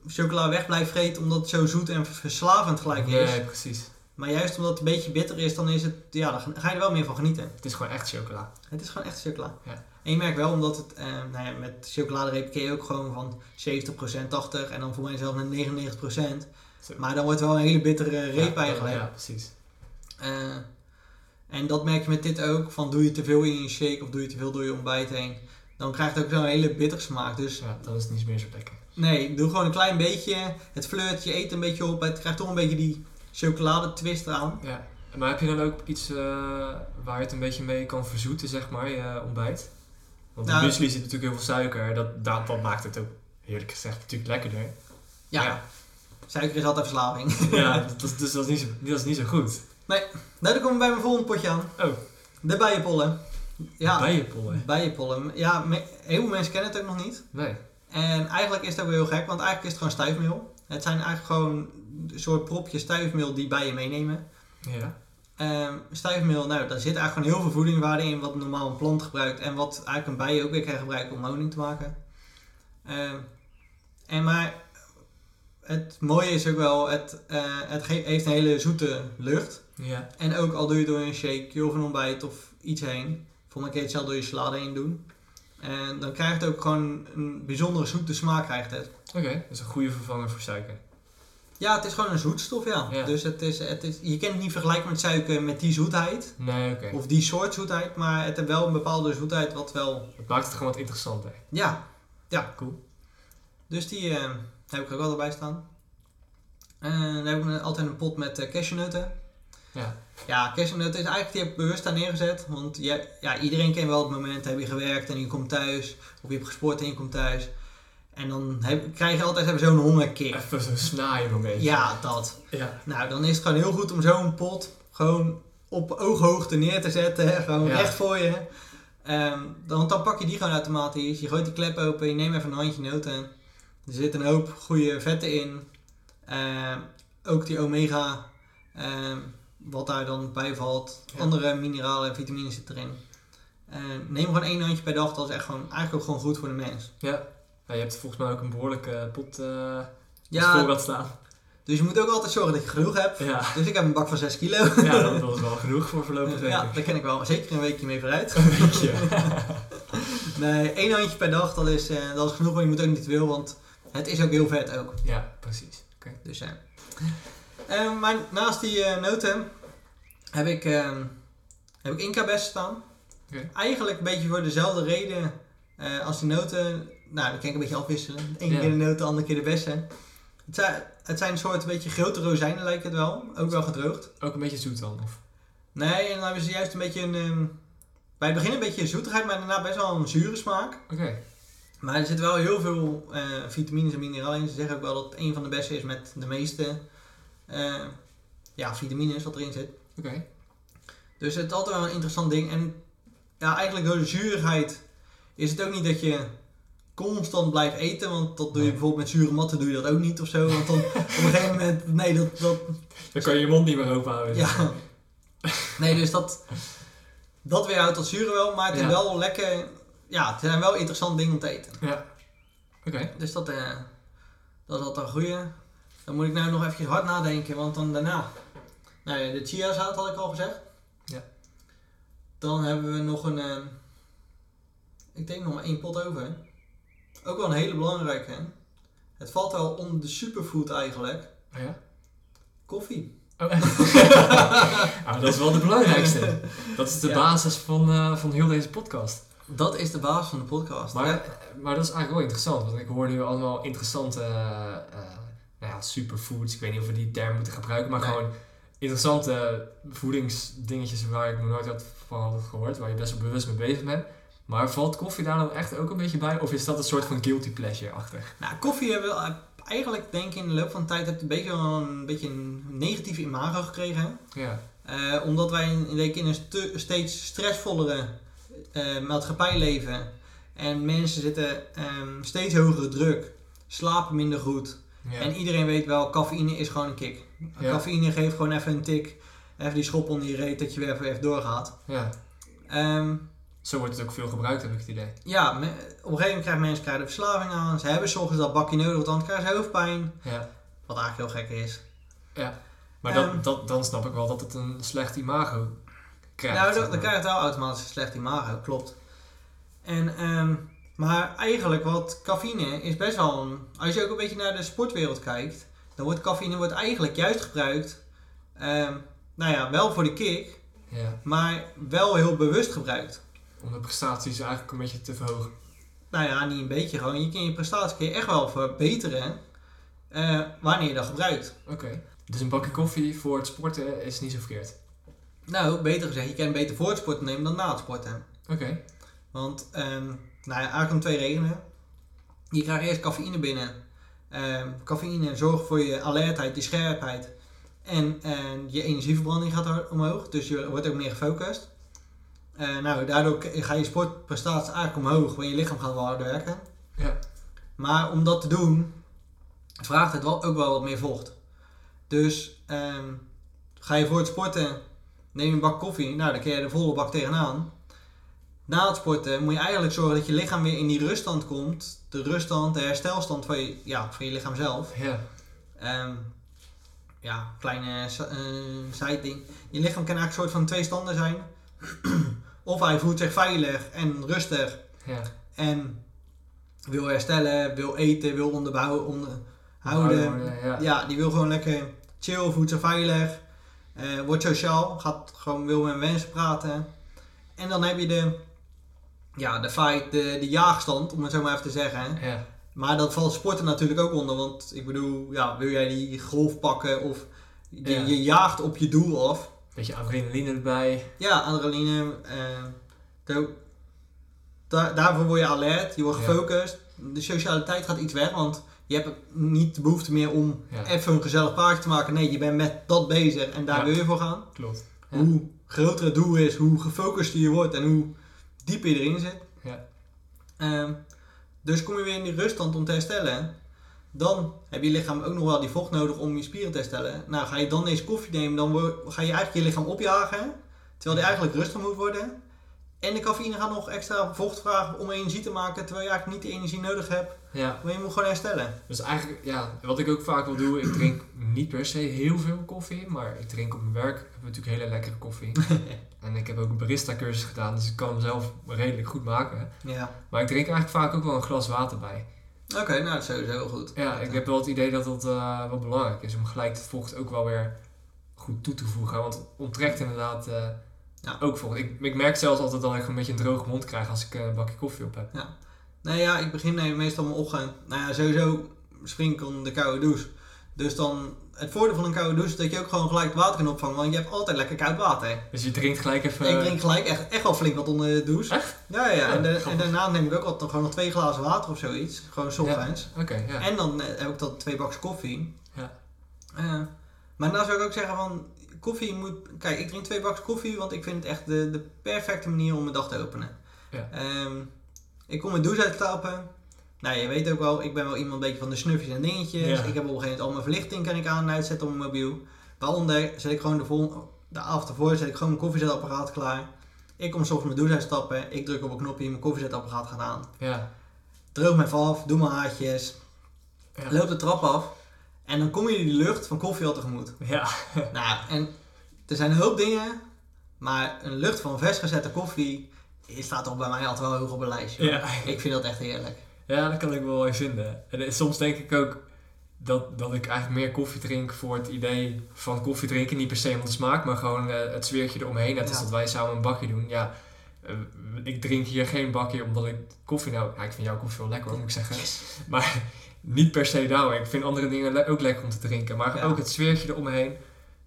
chocola weg blijft vreten omdat het zo zoet en verslavend gelijk is. Nee, precies. Maar juist omdat het een beetje bitter is, dan, is het, ja, dan ga je er wel meer van genieten. Het is gewoon echt chocola. Het is gewoon echt chocola. Ja. En je merkt wel, omdat het, eh, nou ja, met chocoladereep kun je ook gewoon van 70%, 80% en dan voor mij zelfs naar 99%. Zo. Maar dan wordt wel een hele bittere reep ja, eigenlijk. Ja, precies. Eh, en dat merk je met dit ook, van doe je te veel in je shake of doe je te veel door je ontbijt heen. Dan krijgt het ook zo'n hele bittere smaak. Dus Ja, dan is niet meer zo lekker. nee, doe gewoon een klein beetje. Het flirt, je eet een beetje op. Het krijgt toch een beetje die chocolade twist eraan. Ja. Maar heb je dan ook iets eh, waar je het een beetje mee kan verzoeten, zeg maar, je ontbijt? Want in Nou, muesli zit natuurlijk heel veel suiker. Dat, dat, dat maakt het ook, eerlijk gezegd, natuurlijk lekkerder. Ja, Maar suiker is altijd verslaving. ja, dat, dus dat is, niet zo, dat is niet zo goed. nou, dan komen we bij mijn volgende potje aan. Oh, De bijenpollen. Ja, bijenpollen. bijenpollen. Ja, heel veel mensen kennen het ook nog niet. Nee. En eigenlijk is het ook weer heel gek, want eigenlijk is het gewoon stuifmeel. Het zijn eigenlijk gewoon een soort propjes stuifmeel die bijen meenemen. Ja. Ehm stuifmeel, nou, daar zit eigenlijk gewoon heel veel voedingswaarde in wat normaal een plant gebruikt en wat eigenlijk een bij ook weer kan gebruiken om honing te maken. Ehm, en maar het mooie is ook wel, het, eh, het heeft een hele zoete lucht. Ja. En ook al doe je door een shake of een ontbijt of iets heen, voor mij kun je het zelf door je salade heen doen. En dan krijgt het ook gewoon een bijzondere zoete smaak krijgt het. Oké, dat is een goede vervanger voor suiker. Ja, het is gewoon een zoetstof, ja. Ja. Dus het is, het is, je kan het niet vergelijken met suiker met die zoetheid. Nee, oké. Of die soort zoetheid, maar het heeft wel een bepaalde zoetheid wat wel... Het maakt het gewoon wat interessanter. Ja, Cool. dus die eh, heb ik ook altijd bij staan. En dan heb ik altijd een pot met eh, cashewnoten. Ja. Ja, cashewnoten is eigenlijk, die heb ik bewust daar neergezet. Want je, ja, iedereen kent wel het moment, heb je gewerkt en je komt thuis. Of je hebt gesport en je komt thuis. En dan heb, krijg je altijd zo'n hongerkick. Even zo'n snaaien momentje. Ja, dat. Ja. Nou, dan is het gewoon heel goed om zo'n pot gewoon op ooghoogte neer te zetten. hè, Gewoon Ja. recht voor je. Ehm, dan, dan pak je die gewoon automatisch. Je gooit die klep open, je neemt even een handje noten. Er zit een hoop goede vetten in. Ehm, ook die omega, ehm, wat daar dan bij valt. Ja. Andere mineralen en vitamines zitten erin. Ehm, neem gewoon één handje per dag. Dat is echt gewoon, eigenlijk ook gewoon goed voor de mens. Ja. Ja, je hebt volgens mij ook een behoorlijke pot als Ja, voorraad staan. dus je moet ook altijd zorgen dat je genoeg hebt. Ja. Dus ik heb een bak van 6 kilo. ja, dat, is wel genoeg voor voorlopig Ja, daar ken ik wel zeker een weekje mee vooruit. Een beetje. Nee, één handje per dag, dat is, eh, dat is genoeg, maar je moet ook niet te veel, want het is ook heel vet ook. ja, precies. Oké. Dus, eh. Eh, maar naast die eh, noten heb ik, eh, heb ik Inca-bessen staan. Eigenlijk een beetje voor dezelfde reden eh, als die noten. Nou, dan kan ik een beetje afwisselen. Eén Ja. keer de noten, de andere keer de bessen. Het zijn, het zijn een soort beetje grote rozijnen lijkt het wel. Ook wel gedroogd. Ook een beetje zoet dan? Of? Nee, en dan hebben ze juist een beetje een... ehm, bij het begin een beetje zoetigheid, maar daarna best wel een zure smaak. Oké. Maar er zit wel heel veel eh, vitamines en mineralen in. Ze zeggen ook wel dat het een van de beste is met de meeste eh, ja, vitamines wat erin zit. Oké. Dus het is altijd wel een interessant ding. En ja, eigenlijk door de zuurigheid is het ook niet dat je constant blijft eten. Want dat doe je Nee. bijvoorbeeld met zure matten doe je dat ook niet of zo. Want dan op een gegeven moment, nee, dat, dat, Dan kan je je mond niet meer open houden. ja. Nee, dus dat, dat weerhoudt dat zure wel. Maar het is Ja. wel lekker, ja, het zijn wel interessante dingen om te eten. Ja. Oké. Dus dat, eh, dat is altijd een goeie. Dan moet ik nou nog even hard nadenken, want dan daarna. Nou ja, de chiazaad had ik al gezegd. Ja. Dan hebben we nog een. eh, ik denk nog maar één pot over. Ook wel een hele belangrijke. hè. Het valt wel onder de superfood eigenlijk. Oh ja? Koffie. Oh. ah, dat is wel de belangrijkste. Dat is de Ja. basis van, eh, van heel deze podcast. Dat is de basis van de podcast. Maar, Ja. maar dat is eigenlijk wel interessant, want ik hoor nu allemaal interessante eh, eh, nou ja, superfoods. Ik weet niet of we die term moeten gebruiken, maar Nee. gewoon interessante voedingsdingetjes waar ik nog nooit had van had gehoord, waar je best wel bewust mee bezig bent. Maar valt koffie daar nou echt ook een beetje bij? Of is dat een soort van guilty pleasure achter? Nou, koffie hebben we eigenlijk, denk ik, in de loop van de tijd een beetje, een beetje een negatief imago gekregen. Ja, Eh, omdat wij in, een steeds stressvollere eh, maatschappij leven. En mensen zitten ehm, steeds hogere druk, slapen minder goed. ja. En iedereen weet wel, cafeïne is gewoon een kick. Ja. Cafeïne geeft gewoon even een tik. Even die schop onder je reet dat je weer even, even doorgaat. ja. Ehm, Zo wordt het ook veel gebruikt, heb ik het idee. ja, me- op een gegeven moment krijgen mensen krijgen er verslaving aan. Ze hebben soms dat bakje nodig, want anders krijgen ze hoofdpijn. Ja. Wat eigenlijk heel gek is. Maar Ehm. dat, dat, dan snap ik wel dat het een slecht imago krijgt. Nou, zeg dan, dan maar. krijg je het wel automatisch een slecht imago, klopt. En, ehm, maar eigenlijk wat cafeïne is best wel een... Als je ook een beetje naar de sportwereld kijkt, dan wordt cafeïne wordt eigenlijk juist gebruikt, ehm, nou ja, wel voor de kick, Ja, maar wel heel bewust gebruikt. om de prestaties eigenlijk een beetje te verhogen. Nou ja, niet een beetje gewoon. Je kan je prestatie kun je echt wel verbeteren eh, wanneer je dat gebruikt. Oké. Dus een bakje koffie voor het sporten is niet zo verkeerd. Nou, beter gezegd, je kan beter voor het sporten nemen dan na het sporten. Oké. Want, ehm, nou ja, eigenlijk om twee redenen. Je krijgt eerst cafeïne binnen. Ehm, cafeïne zorgt voor je alertheid, je scherpheid. En, en je energieverbranding gaat omhoog. Dus je wordt ook meer gefocust. Eh, nou, daardoor ga je sportprestatie eigenlijk omhoog. Want je lichaam gaat wel harder werken. Ja. Maar om dat te doen, vraagt het wel, ook wel wat meer vocht. Dus ehm, ga je voor het sporten, neem je een bak koffie, nou dan kun je de volle bak tegenaan. Na het sporten moet je eigenlijk zorgen dat je lichaam weer in die ruststand komt. De ruststand, de herstelstand van je, ja, van je lichaam zelf. Ja. Ehm, ja, kleine si- eh, side ding. Je lichaam kan eigenlijk een soort van twee standen zijn. of hij voelt zich veilig en rustig Ja. en wil herstellen, wil eten, wil onderbouwen, onderhouden. Ja. Ja, die wil gewoon lekker chill, voelt zich veilig, eh, wordt sociaal, gaat gewoon wil met mensen praten. En dan heb je de, ja, de fight, de, de jaagstand, om het zo maar even te zeggen. Ja. Maar dat valt sporten natuurlijk ook onder, want ik bedoel, ja, wil jij die golf pakken of je, Ja. je jaagt op je doel af. Beetje adrenaline erbij. Ja, adrenaline. eh, de- daar, daarvoor word je alert, je wordt Ja. gefocust. De socialiteit gaat iets weg, want je hebt niet de behoefte meer om Ja. even een gezellig praatje te maken. Nee, je bent met dat bezig en daar Ja. wil je voor gaan. Klopt. Ja. Hoe groter het doel is, hoe gefocuster je wordt en hoe dieper je erin zit. Ja. Ehm, dus kom je weer in die ruststand om te herstellen. Dan heb je lichaam ook nog wel die vocht nodig om je spieren te herstellen. Nou, ga je dan deze koffie nemen, dan ga je eigenlijk je lichaam opjagen. Terwijl die eigenlijk rustig moet worden. En de cafeïne gaat nog extra vocht vragen om energie te maken. Terwijl je eigenlijk niet de energie nodig hebt. Ja. Maar je moet gewoon herstellen. Dus eigenlijk, ja, wat ik ook vaak wil doen, ik drink niet per se heel veel koffie, maar ik drink op mijn werk, heb natuurlijk hele lekkere koffie. en ik heb ook een barista cursus gedaan, dus ik kan hem zelf redelijk goed maken. Ja. Maar ik drink eigenlijk vaak ook wel een glas water bij. Oké, nou dat is sowieso heel goed. Ja, ik heb wel het idee dat dat eh, wel belangrijk is om gelijk het vocht ook wel weer goed toe te voegen. Want het onttrekt inderdaad eh, Ja. ook vocht. Ik, ik merk zelfs altijd dat ik een beetje een droge mond krijg als ik eh, een bakje koffie op heb. Nee, ja, ik begin nee, meestal mijn ochtend. Nou ja, sowieso spring ik onder de koude douche. Dus dan, het voordeel van een koude douche is dat je ook gewoon gelijk het water kan opvangen. Want je hebt altijd lekker koud water. Dus je drinkt gelijk even... ik drink gelijk echt, echt wel flink wat onder de douche. Echt? Ja, ja. En, de- Ja, en daarna neem ik ook altijd gewoon nog twee glazen water of zoiets. Gewoon softhands. Oké, ja. En dan eh, heb ik dan twee bakjes koffie. Ja. Eh, Maar nou zou ik ook zeggen van, koffie moet... Kijk, ik drink twee bakjes koffie, want ik vind het echt de, de perfecte manier om mijn dag te openen. Ja. Ehm, ik kom mijn douche uitstappen. Nou, je weet ook wel, ik ben wel iemand een beetje van de snufjes en dingetjes. Ja. Ik heb op een gegeven moment al mijn verlichting kan ik aan en uitzetten op mijn mobiel. Waaronder zet ik gewoon de, vol, de avond ervoor zet ik gewoon mijn koffiezetapparaat klaar. Ik kom soms mijn douche uitstappen, ik druk op een knopje, mijn koffiezetapparaat gaat aan. Ja. Droog me even af, doe mijn haartjes, Ja. loop de trap af. En dan kom je die lucht van koffie al tegemoet. Ja. Nou, en er zijn een hoop dingen, maar een lucht van vers gezette koffie die staat toch bij mij altijd wel hoog op een lijstje. Ja. Ik vind dat echt heerlijk. Ja, dat kan ik wel even vinden. En eh, soms denk ik ook dat, dat ik eigenlijk meer koffie drink voor het idee van koffie drinken. Niet per se om de smaak, maar gewoon eh, het sfeertje eromheen. Net als Ja. dat wij samen een bakje doen. Ja, eh, ik drink hier geen bakje omdat ik koffie nou... Ja, ik vind jouw koffie wel lekker hoor, moet ik zeggen. Maar niet per se daarom. Ik vind andere dingen le- ook lekker om te drinken. Maar Ja. ook het sfeertje eromheen.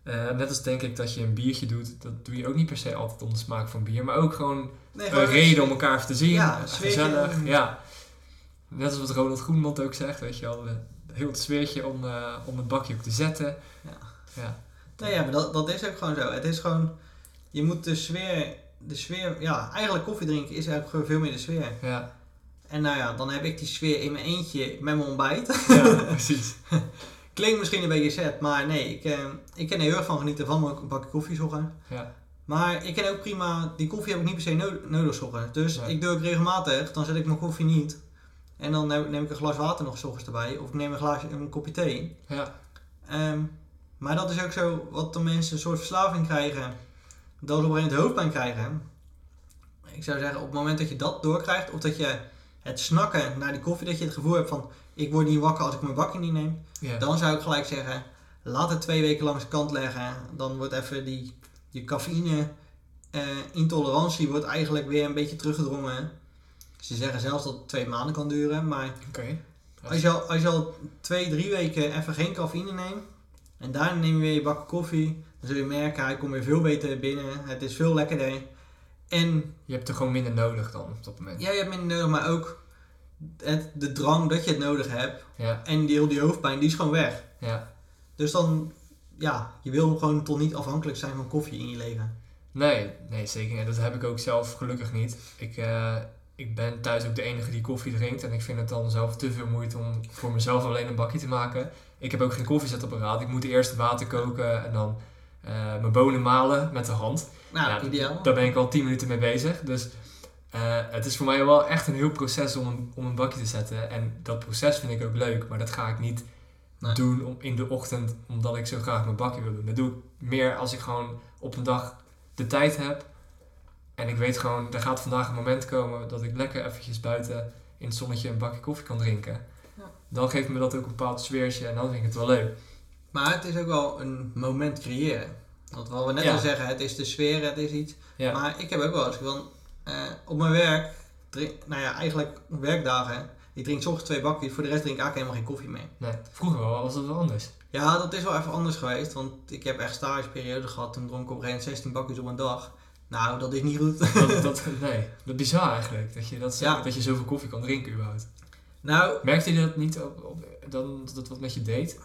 Eh, net als denk ik dat je een biertje doet. Dat doe je ook niet per se altijd om de smaak van bier. Maar ook gewoon Nee, een reden om elkaar te zien. Ja, gezellig. Ja. Net als wat Ronald Groenmond ook zegt, weet je wel. Heel het sfeertje om, eh, om het bakje ook te zetten. Ja. Ja. Nee, ja, maar dat, dat is ook gewoon zo. Het is gewoon, je moet de sfeer, de sfeer, ja, eigenlijk koffie drinken is eigenlijk gewoon veel meer de sfeer. Ja, En nou ja, dan heb ik die sfeer in mijn eentje met mijn ontbijt. ja precies. Klinkt misschien een beetje zet, maar nee, ik, eh, ik kan er heel erg van genieten van een bakje koffie ochtends. Ja. Maar ik ken ook prima, die koffie heb ik niet per se no- nodig ochtends. Dus Nee. ik doe ook regelmatig, dan zet ik mijn koffie niet. En dan neem, ik een glas water nog 's ochtends erbij. Of ik neem een, glaasje, een kopje thee. Ja, Ehm, maar dat is ook zo wat de mensen een soort verslaving krijgen. Dat ze op een gegeven moment hoofdpijn krijgen. Ik zou zeggen, op het moment dat je dat doorkrijgt, of dat je het snakken naar die koffie, dat je het gevoel hebt van ik word niet wakker als ik mijn bakje niet neem. ja. Dan zou ik gelijk zeggen, laat het twee weken langs de kant leggen. Dan wordt even die, je cafeïne eh, intolerantie wordt eigenlijk weer een beetje teruggedrongen. Ze zeggen zelfs dat het twee maanden kan duren, maar als je, al, als je al twee, drie weken even geen cafeïne neemt en daarna neem je weer je bakken koffie, dan zul je merken, hij komt weer veel beter binnen. Het is veel lekkerder. En Je hebt er gewoon minder nodig dan op dat moment. ja, je hebt minder nodig, maar ook het, de drang dat je het nodig hebt Ja, en die, die hoofdpijn, die is gewoon weg. ja. Dus dan, ja, je wil gewoon toch niet afhankelijk zijn van koffie in je leven. Nee, nee, zeker niet. Dat heb ik ook zelf gelukkig niet. Ik, eh, ik ben thuis ook de enige die koffie drinkt. En ik vind het dan zelf te veel moeite om voor mezelf alleen een bakje te maken. Ik heb ook geen koffiezetapparaat. Ik moet eerst water koken en dan eh, mijn bonen malen met de hand. Nou, Ja, ideaal. Daar ben ik al 10 minuten mee bezig. Dus eh, het is voor mij wel echt een heel proces om een, om een bakje te zetten. En dat proces vind ik ook leuk. Maar dat ga ik niet Nee. doen om, in de ochtend omdat ik zo graag mijn bakje wil doen. Dat doe ik meer als ik gewoon op een dag de tijd heb. En ik weet gewoon, er gaat vandaag een moment komen dat ik lekker eventjes buiten in het zonnetje een bakje koffie kan drinken. Ja. Dan geeft me dat ook een bepaald sfeertje en dan vind ik het wel leuk. Maar het is ook wel een moment creëren. Want wat we net Ja. al zeggen, het is de sfeer, het is iets. Ja, Maar ik heb ook wel eens van, eh, op mijn werk, drink, nou ja, eigenlijk werkdagen, ik drink 's ochtends twee bakjes, voor de rest drink ik eigenlijk helemaal geen koffie meer. nee. Vroeger wel, was dat wel anders. Ja, dat is wel even anders geweest, want ik heb echt stageperiode gehad, toen dronk ik op een gegeven moment 16 bakjes op een dag. Nou, dat is niet goed. Dat, dat, nee, dat is bizar eigenlijk, dat je, dat, Ja. dat je zoveel koffie kan drinken überhaupt. nou, Merkte je dat niet op, op, dan, dat wat met je deed?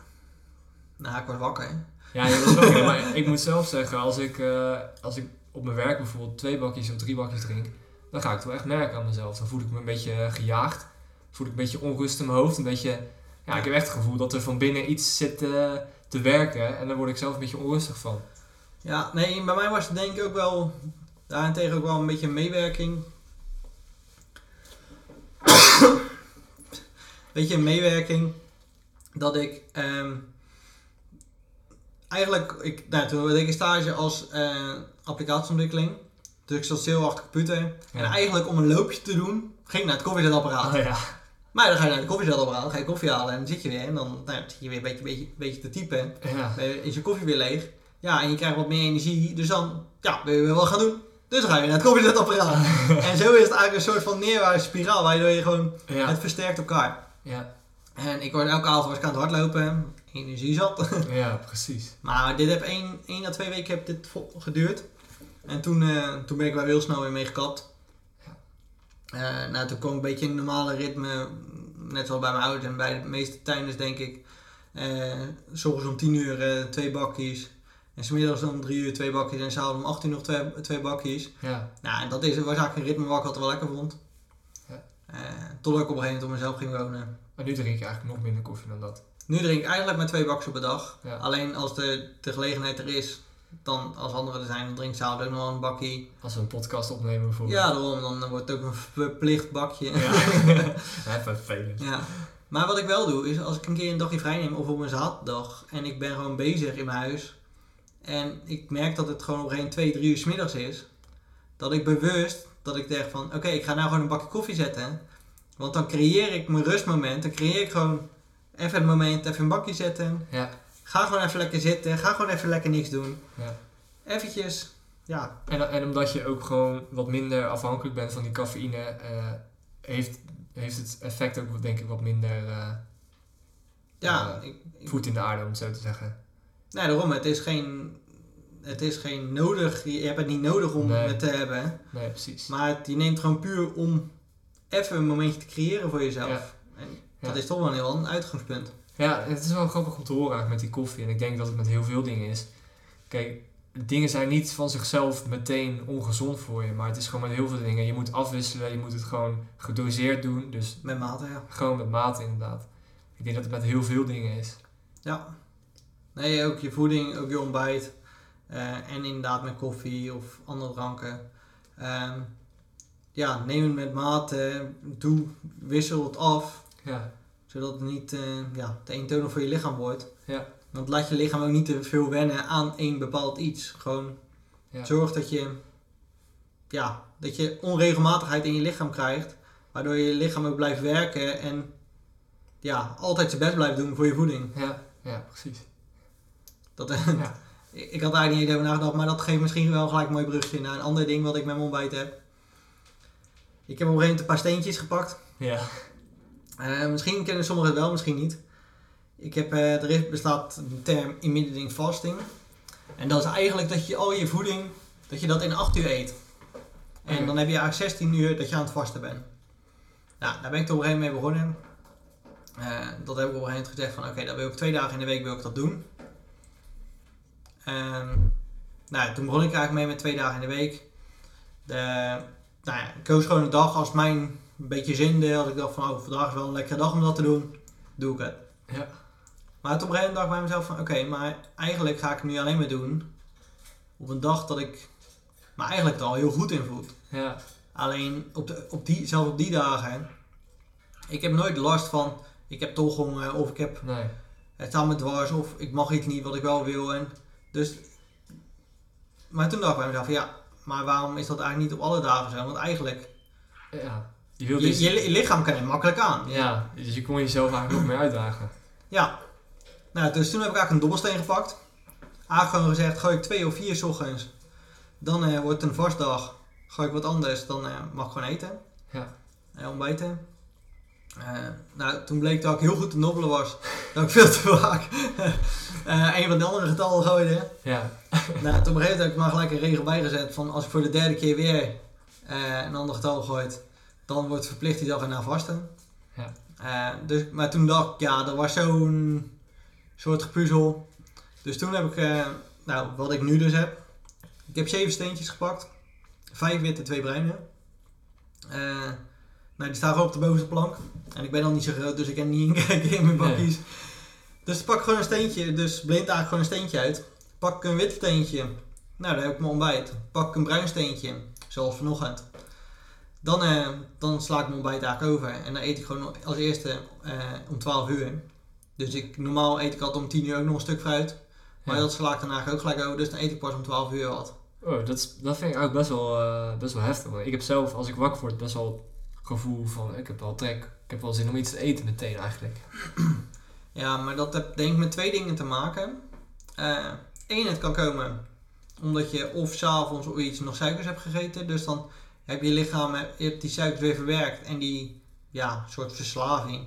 nou, ik was wakker. Ja, je was wel, maar ik moet zelf zeggen, als ik, eh, als ik op mijn werk bijvoorbeeld twee bakjes of drie bakjes drink, dan ga ik het wel echt merken aan mezelf. Dan voel ik me een beetje eh, gejaagd, voel ik een beetje onrust in mijn hoofd, een beetje, ja, ik heb echt het gevoel dat er van binnen iets zit eh, te werken en daar word ik zelf een beetje onrustig van. Ja, nee, bij mij was het denk ik ook wel, daarentegen ook wel een beetje een meewerking. beetje een meewerking dat ik ehm, eigenlijk, ik, nou, toen deed ik een stage als eh, applicatieontwikkeling. Dus ik zat stil achter de computer. Ja. En eigenlijk om een loopje te doen, ging ik naar het koffiezetapparaat. Oh ja, Maar dan ga je naar het koffiezetapparaat, ga je koffie halen en dan zit je weer. En dan nou, zit je weer een beetje, beetje, beetje te typen. ja, is je koffie weer leeg. Ja, en je krijgt wat meer energie. Dus dan ja, wil je weer wat gaan doen. Dus dan ga je naar het koffiezetapparaat. en zo is het eigenlijk een soort van neerwaartse spiraal. Waardoor je gewoon, ja, het versterkt elkaar. ja, En ik word elke avond was ik aan het hardlopen. Energie zat. ja, precies. maar dit heb één, één à twee weken heb dit geduurd. En toen, eh, toen ben ik wel heel snel weer mee gekapt. Eh, nou, toen kwam ik een beetje in een normale ritme. Net zoals bij mijn ouders en bij de meeste tuinders denk ik. Ochtends om 10 uur twee bakjes. En smiddags om 3 uur twee bakjes. En s'avonds om 8 uur nog twee, twee bakjes. Ja, Nou, en dat is, was eigenlijk een ritme wat ik altijd wel lekker vond. Ja. Eh, totdat ik op een gegeven moment op mezelf ging wonen. maar nu drink je eigenlijk nog minder koffie dan dat. Nu drink ik eigenlijk maar twee bakjes op een dag. Ja. Alleen als de, de gelegenheid er is, dan als anderen er zijn, dan drink ik s'avonds ook nog wel een bakje. Als we een podcast opnemen bijvoorbeeld. Ja, daarom. Dan wordt het ook een verplicht bakje. Ja. ja, vervelend. Ja. Maar wat ik wel doe, is als ik een keer een dagje vrij neem of op een zaterdag en ik ben gewoon bezig in mijn huis en ik merk dat het gewoon op een 2, 3 uur 's middags is, dat ik bewust dat ik denk van oké, ik ga nou gewoon een bakje koffie zetten. Want dan creëer ik mijn rustmoment, dan creëer ik gewoon even een moment, even een bakje zetten. Ja. Ga gewoon even lekker zitten, ga gewoon even lekker niks doen. Ja. Eventjes, ja, En, en omdat je ook gewoon wat minder afhankelijk bent van die cafeïne, eh, heeft, heeft het effect ook denk ik wat minder eh, ja. Ik, ik- voet in de aarde om het zo te zeggen. Nee, daarom, het is geen, het is geen nodig, je hebt het niet nodig om Nee. het te hebben. Nee, precies. Maar het, je neemt gewoon puur om even een momentje te creëren voor jezelf. Ja. En dat Ja. is toch wel een heel ander uitgangspunt. Ja, het is wel grappig om te horen met die koffie. En ik denk dat het met heel veel dingen is. Kijk, dingen zijn niet van zichzelf meteen ongezond voor je. Maar het is gewoon met heel veel dingen. Je moet afwisselen, je moet het gewoon gedoseerd doen. Dus Met mate, ja. gewoon met mate inderdaad. Ik denk dat het met heel veel dingen is. Ja. Nee, ook je voeding, ook je ontbijt. eh, en inderdaad met koffie of andere dranken. Ehm, ja, neem het met mate. Doe, wissel het af. Ja, Zodat het niet eh, ja, te eentonig voor je lichaam wordt. Ja. Want laat je lichaam ook niet te veel wennen aan één bepaald iets. Gewoon ja. Zorg dat je, ja, dat je onregelmatigheid in je lichaam krijgt. Waardoor je lichaam ook blijft werken en ja, altijd zijn best blijft doen voor je voeding. Ja, ja precies. Dat, Ja. ik had daar eigenlijk niet over nagedacht, maar dat geeft misschien wel gelijk een mooi brugje naar een ander ding wat ik met mijn ontbijt heb. Ik heb op een gegeven moment een paar steentjes gepakt. Ja, Eh, misschien kennen sommigen het wel, misschien niet. Ik heb, eh, er bestaat een term intermittent fasting. En dat is eigenlijk dat je al je voeding, dat je dat in 8 uur eet. En Oké. dan heb je eigenlijk 16 uur dat je aan het vasten bent. Nou, daar ben ik toch op een gegeven moment mee begonnen. Eh, dat heb ik op een gegeven moment gezegd van oké, dat wil ik twee dagen in de week wil ik dat doen. Ehm, nou, toen begon ik eigenlijk mee met twee dagen in de week. De, nou ja, ik koos gewoon een dag als mijn een beetje zinde. Als ik dacht van oh, vandaag is wel een lekkere dag om dat te doen, doe ik het. ja, Maar toen op een gegeven moment dacht ik bij mezelf van oké, maar eigenlijk ga ik het nu alleen maar doen op een dag dat ik me eigenlijk er al heel goed in voel. ja, Alleen op, de, op die, zelfs op die dagen, ik heb nooit last van ik heb toch honger of ik heb nee. het staat me dwars of ik mag iets niet wat ik wel wil. En dus, maar toen dacht ik bij mezelf, ja, maar waarom is dat eigenlijk niet op alle dagen zo? Want eigenlijk, Ja, je wilt je, dus... je, lichaam kan er makkelijk aan. Ja, dus je kon jezelf eigenlijk nog meer uitdagen. Ja. Nou, dus toen heb ik eigenlijk een dobbelsteen gepakt. Eigenlijk gewoon gezegd, gooi ik twee of vier 's ochtends. Dan eh, wordt het een vastdag. Gooi ik wat anders, dan eh, mag ik gewoon eten. Ja. En ontbijten. Eh, nou, toen bleek dat ik heel goed te nobbelen was. Dat ik veel te vaak eh, een van de andere getallen gooide. Ja, nou, toen op een gegeven moment heb ik maar gelijk een regel bijgezet van als ik voor de derde keer weer eh, een ander getal gooit, dan wordt verplicht die dag erna vasten. Ja. Dus, maar toen dacht ik, ja, dat was zo'n soort gepuzzel. Dus toen heb ik, nou, wat ik nu dus heb. Ik heb zeven steentjes gepakt. Vijf witte, twee bruine. Eh, nou, die staan gewoon op de bovenste plank. En ik ben al niet zo groot, dus ik kan niet inkijken in mijn bakjes. Dus pak gewoon een steentje, dus blind eigenlijk gewoon een steentje uit. Pak een wit steentje. Nou, daar heb ik mijn ontbijt. Pak een bruin steentje, zoals vanochtend. Dan, eh, dan sla ik mijn ontbijt eigenlijk over. En dan eet ik gewoon als eerste eh, om 12 uur. Dus ik, normaal eet ik altijd om 10 uur ook nog een stuk fruit. Maar Ja. dat sla ik dan eigenlijk ook gelijk over. Dus dan eet ik pas om 12 uur wat. Oh, dat, is, dat vind ik eigenlijk best wel, eh, best wel heftig. Ik heb zelf, als ik wakker word, best wel gevoel van... Ik heb wel trek. Ik heb wel zin om iets te eten meteen eigenlijk. Ja, maar dat heeft denk ik met twee dingen te maken. Eén, het kan komen omdat je of s'avonds of iets nog suikers hebt gegeten. Dus dan heb je lichaam, eh, je hebt die suikers weer verwerkt. En die ja, soort verslaving.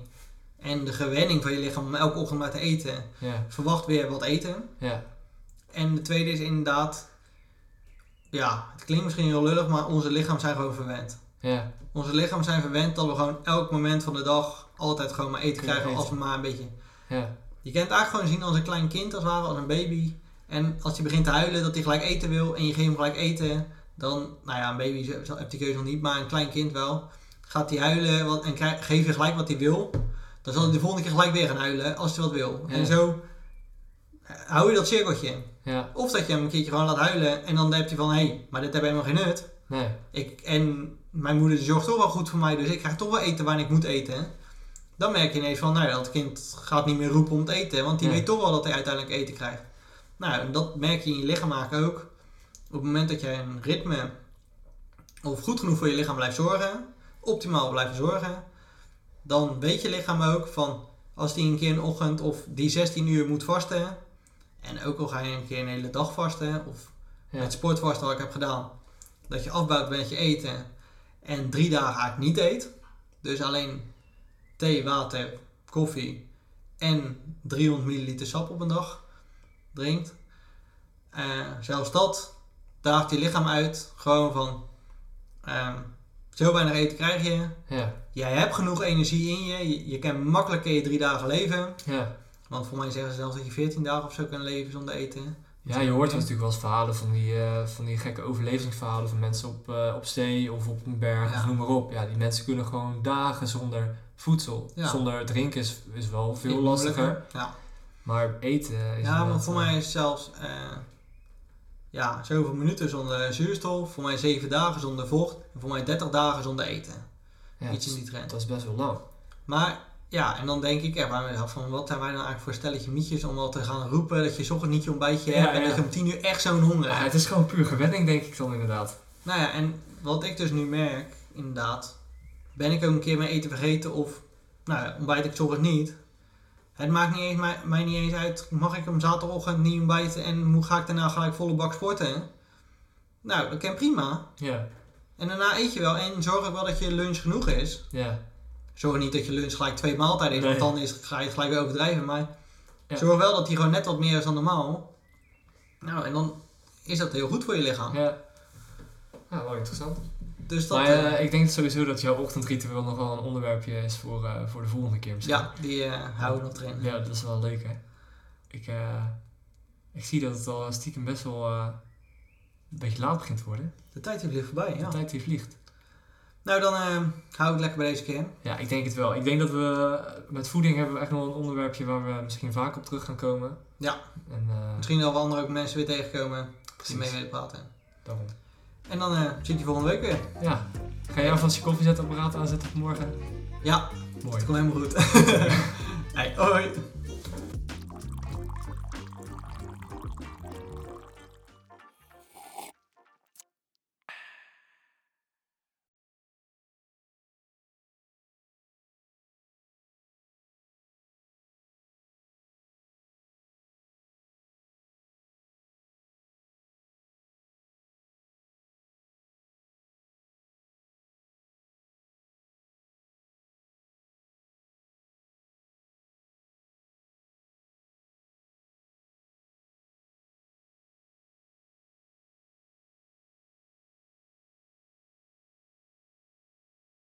En de gewenning van je lichaam om elke ochtend maar te eten. Ja, Verwacht weer wat eten. ja, En de tweede is inderdaad... Ja, het klinkt misschien heel lullig, maar onze lichaam zijn gewoon verwend. ja, Onze lichaam zijn verwend dat we gewoon elk moment van de dag altijd gewoon maar eten krijgen als we maar een beetje ja. Je kan het eigenlijk gewoon zien als een klein kind, als het ware, als een baby. En als hij begint te huilen dat hij gelijk eten wil en je geeft hem gelijk eten, dan, nou ja, een baby heeft die keuze nog niet, maar een klein kind wel. Gaat hij huilen wat, en krijg, geef je gelijk wat hij wil, dan zal hij de volgende keer gelijk weer gaan huilen als hij wat wil. Ja. En zo eh, hou je dat cirkeltje. Ja, Of dat je hem een keertje gewoon laat huilen en dan heb je van, hé, hey, maar dit heeft helemaal geen nut. nee. Ik, en mijn moeder zorgt toch wel goed voor mij, dus ik krijg toch wel eten wanneer ik moet eten. Dan merk je ineens van, nou ja, dat kind gaat niet meer roepen om te eten, want die Nee. weet toch wel dat hij uiteindelijk eten krijgt. Nou, en dat merk je in je lichaam ook. Op het moment dat jij een ritme of goed genoeg voor je lichaam blijft zorgen, optimaal blijft zorgen, dan weet je lichaam ook van, als die een keer een ochtend of die 16 uur moet vasten, en ook al ga je een keer een hele dag vasten, of Ja. het sportvasten wat ik heb gedaan, dat je afbouwt met je eten en drie dagen eigenlijk niet eet. Dus alleen thee, water, koffie en 300 milliliter sap op een dag drinkt. Eh, zelfs dat daagt je lichaam uit. Gewoon van ehm, zo weinig eten krijg je. Ja, Jij hebt genoeg energie in je. Je, je kan makkelijk je drie dagen leven. ja. Want voor mij zeggen ze zelfs dat je 14 dagen of zo kan leven zonder eten. Ja, je hoort natuurlijk wel eens verhalen van die, eh, van die gekke overlevingsverhalen van mensen op, eh, op zee of op een berg, Ja. of noem maar op. Ja, die mensen kunnen gewoon dagen zonder voedsel. Ja. Zonder drinken is, is wel veel lastiger. Ja. maar eten is Ja, maar voor eh, mij is zelfs ja, zoveel minuten zonder zuurstof, voor mij 7 dagen zonder vocht en voor mij 30 dagen zonder eten. ja, Iets in dat, die trend. dat is best wel lang. Maar ja, en dan denk ik echt bij mezelf van wat zijn wij dan eigenlijk voor stelletje mietjes om wel te gaan roepen dat je 's ochtends niet je ontbijtje Ja, hebt en dat je om 10 uur echt zo'n honger hebt. het is gewoon puur gewenning, denk ik dan inderdaad. Nou ja, en wat ik dus nu merk, inderdaad, ben ik ook een keer mijn eten vergeten of nou, ja, ontbijt ik 's ochtends niet. Het maakt niet eens, mij, mij niet eens uit, mag ik om zaterdagochtend niet ontbijten en hoe ga ik daarna gelijk volle bak sporten? Nou, dat kan prima. Ja, En daarna eet je wel en zorg ook wel dat je lunch genoeg is. ja, Zorg niet dat je lunch gelijk twee maaltijden is, want dan is, ga je het gelijk weer overdrijven. Maar Ja. zorg wel dat die gewoon net wat meer is dan normaal. Nou, en dan is dat heel goed voor je lichaam. ja. Ja, wel interessant. Dus dat, maar eh, eh, ik denk sowieso dat jouw ochtendritueel nog wel een onderwerpje is voor, eh, voor de volgende keer misschien. ja, die eh, houden we nog erin. Ja, dat is wel leuk hè. Ik, eh, ik zie dat het al stiekem best wel eh, een beetje laat begint te worden. De tijd die vliegt voorbij, ja. De tijd die vliegt. Nou, dan eh, hou ik lekker bij deze keer. Ja, ik denk het wel. Ik denk dat we met voeding hebben we echt nog een onderwerpje waar we misschien vaak op terug gaan komen. Ja. En eh, Misschien dat we andere ook mensen weer tegenkomen die mee willen praten. daarom. En dan zie ik je volgende week weer. Ja. Ga jij alvast je koffiezetapparaat aanzetten voor morgen? Ja, Mooi. het komt helemaal goed. hey, hoi.